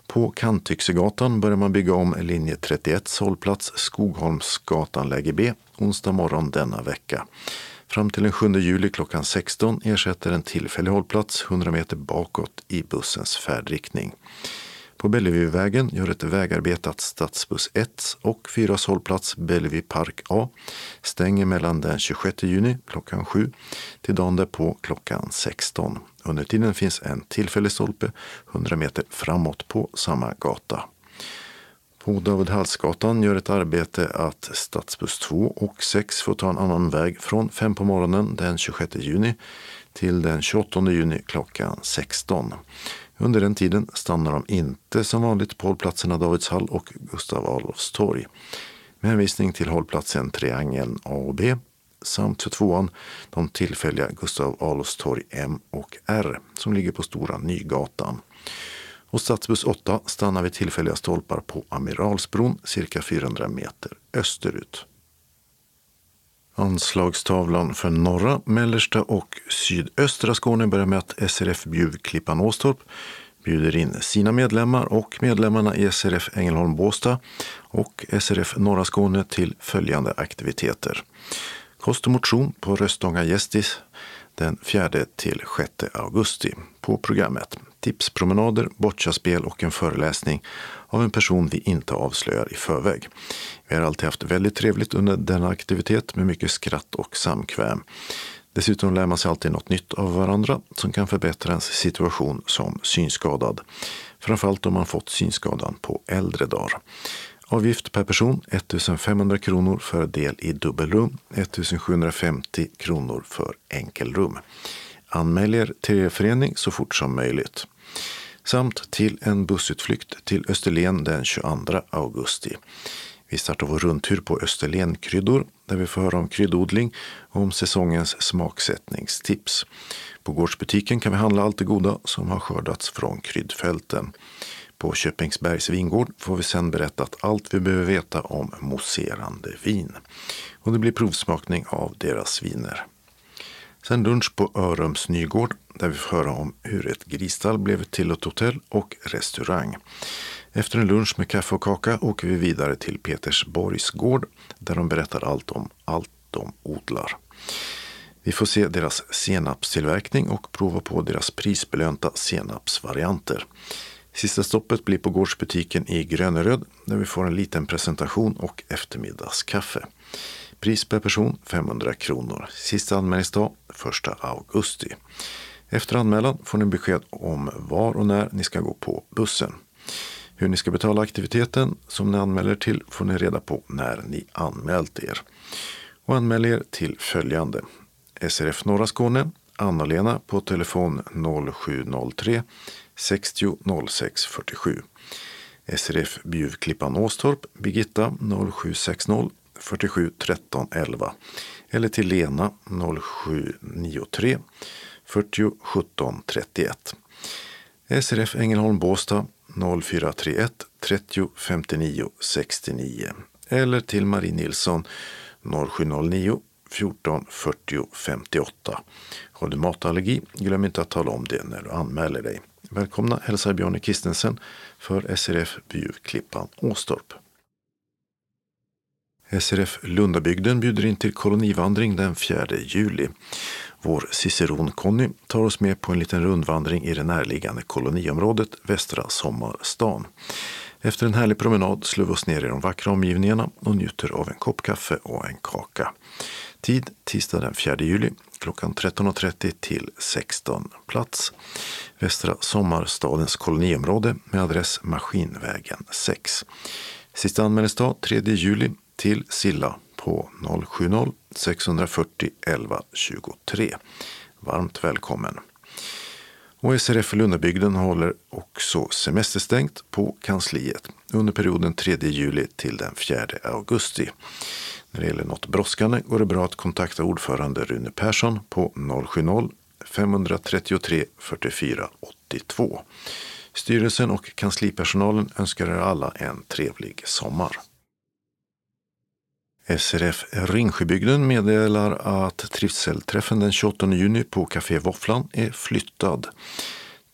På Kantyxegatan börjar man bygga om linje 31 hållplats Skogholmsgatan läge B onsdag morgon denna vecka. Fram till den 7 juli klockan 16 ersätter en tillfällig hållplats 100 meter bakåt i bussens färdriktning. På Bellevuevägen gör ett vägarbetat stadsbuss 1 och 4 hållplats Bellevue Park A stänger mellan den 26 juni klockan 7 till dagen därpå klockan 16. Under tiden finns en tillfällig stolpe 100 meter framåt på samma gata. På David Hallsgatan gör ett arbete att stadsbuss 2 och 6 får ta en annan väg från 5 på morgonen den 26 juni till den 28 juni klockan 16. Under den tiden stannar de inte som vanligt på hållplatserna Davidshall och Gustav Adolfs torg. Med hänvisning till hållplatsen Triangeln A och B samt för tvåan de tillfälliga Gustav Adolfs torg M och R som ligger på Stora Nygatan. Och stadsbuss 8 stannar vid tillfälliga stolpar på Amiralsbron cirka 400 meter österut. Anslagstavlan för norra, mellersta och sydöstra Skåne börjar med att SRF Bjuv Klippan Åstorp bjuder in sina medlemmar och medlemmarna i SRF Ängelholm Båstad och SRF Norra Skåne till följande aktiviteter. Kost och motion på Röstånga Gästis den 4 till 6 augusti på programmet. Tipspromenader, bocciaspel och en föreläsning av en person vi inte avslöjar i förväg. Vi har alltid haft väldigt trevligt under denna aktivitet med mycket skratt och samkväm. Dessutom lär man sig alltid något nytt av varandra som kan förbättra ens situation som synskadad. Framförallt om man fått synskadan på äldre dagar. Avgift per person 1500 kronor för del i dubbelrum, 1750 kronor för enkelrum. Anmäl er till er förening så fort som möjligt samt till en bussutflykt till Österlen den 22 augusti. Vi startar vår rundtur på Österlen Kryddor där vi får höra om kryddodling och om säsongens smaksättningstips. På gårdsbutiken kan vi handla allt det goda som har skördats från kryddfälten. På Köpingsbergs vingård får vi sen berättat allt vi behöver veta om mousserande vin. Och det blir provsmakning av deras viner. Sen lunch på Örums Nygård där vi får höra om hur ett grisstall blev till ett hotell och restaurang. Efter en lunch med kaffe och kaka åker vi vidare till Petersborgs gård där de berättar allt om allt de odlar. Vi får se deras senapstillverkning och prova på deras prisbelönta senapsvarianter. Sista stoppet blir på gårdsbutiken i Gröneröd där vi får en liten presentation och eftermiddagskaffe. Pris per person 500 kronor. Sista anmälningsdag 1 augusti. Efter anmälan får ni besked om var och när ni ska gå på bussen. Hur ni ska betala aktiviteten som ni anmäler till får ni reda på när ni anmält er. Och anmäl er till följande. SRF Norra Skåne, Anna-Lena på telefon 0703 60 06 47. SRF Bjuvklippan Åstorp, Birgitta 0760 47 13 11 eller till Lena 0793 40 17 31. SRF Ängelholm Båstad 0431 30 59 69 eller till Marie Nilsson 0709 14 40 58. Har du matallergi, glöm inte att tala om det när du anmäler dig. Välkomna hälsar Björn Kristensen för SRF Bjuvklippan Åstorp. SRF Lundabygden bjuder in till kolonivandring den 4 juli. Vår ciceron Conny tar oss med på en liten rundvandring i det närliggande koloniområdet Västra Sommarstan. Efter en härlig promenad slår vi oss ner i de vackra omgivningarna och njuter av en kopp kaffe och en kaka. Tid tisdag den 4 juli klockan 13.30 till 16. Plats Västra Sommarstadens koloniområde med adress Maskinvägen 6. Sista anmälningsdag 3 juli till Silla på 070-640 11 23. Varmt välkommen! Och SRF Lundabygden håller också semesterstängt på kansliet under perioden 3 juli till den 4 augusti. När det gäller något brådskande går det bra att kontakta ordförande Rune Persson på 070-533 44 82. Styrelsen och kanslipersonalen önskar er alla en trevlig sommar. SRF Ringsjöbygden meddelar att trivselträffen den 28 juni på Café Våfflan är flyttad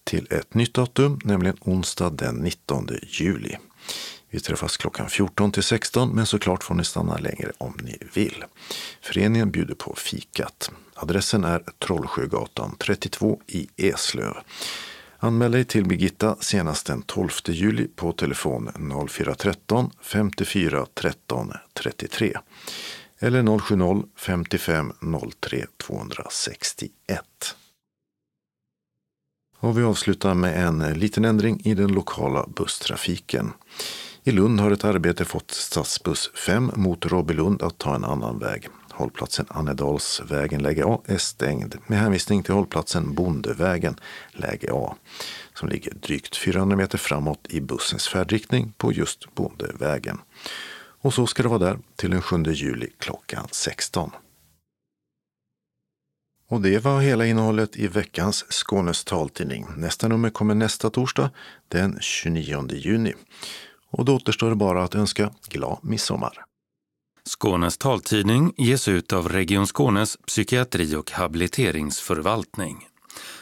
till ett nytt datum, nämligen onsdag den 19 juli. Vi träffas klockan 14 till 16 men såklart får ni stanna längre om ni vill. Föreningen bjuder på fikat. Adressen är Trollsjögatan 32 i Eslöv. Anmäl dig till Birgitta senast den 12 juli på telefon 0413 54 13 33 eller 070 55 03 261. Och vi avslutar med en liten ändring i den lokala busstrafiken. I Lund har ett arbete fått stadsbuss 5 mot Robbylund att ta en annan väg. Hållplatsen Annedalsvägen läge A är stängd med hänvisning till hållplatsen Bondevägen läge A som ligger drygt 400 meter framåt i bussens färdriktning på just Bondevägen. Och så ska det vara där till den 7 juli klockan 16. Och det var hela innehållet i veckans Skånes taltidning. Nästa nummer kommer nästa torsdag den 29 juni. Och då återstår det bara att önska glad midsommar. Skånes taltidning ges ut av Region Skånes psykiatri och habiliteringsförvaltning.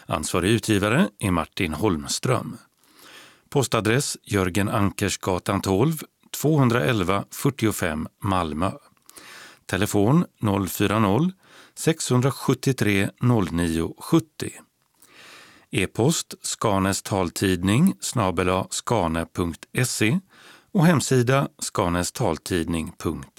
Ansvarig utgivare är Martin Holmström. Postadress Jörgen Ankersgatan 12, 211 45 Malmö. Telefon 040-673 09 70. E-post Skanes taltidning snabela skane.se och hemsida skanestaltidning.se.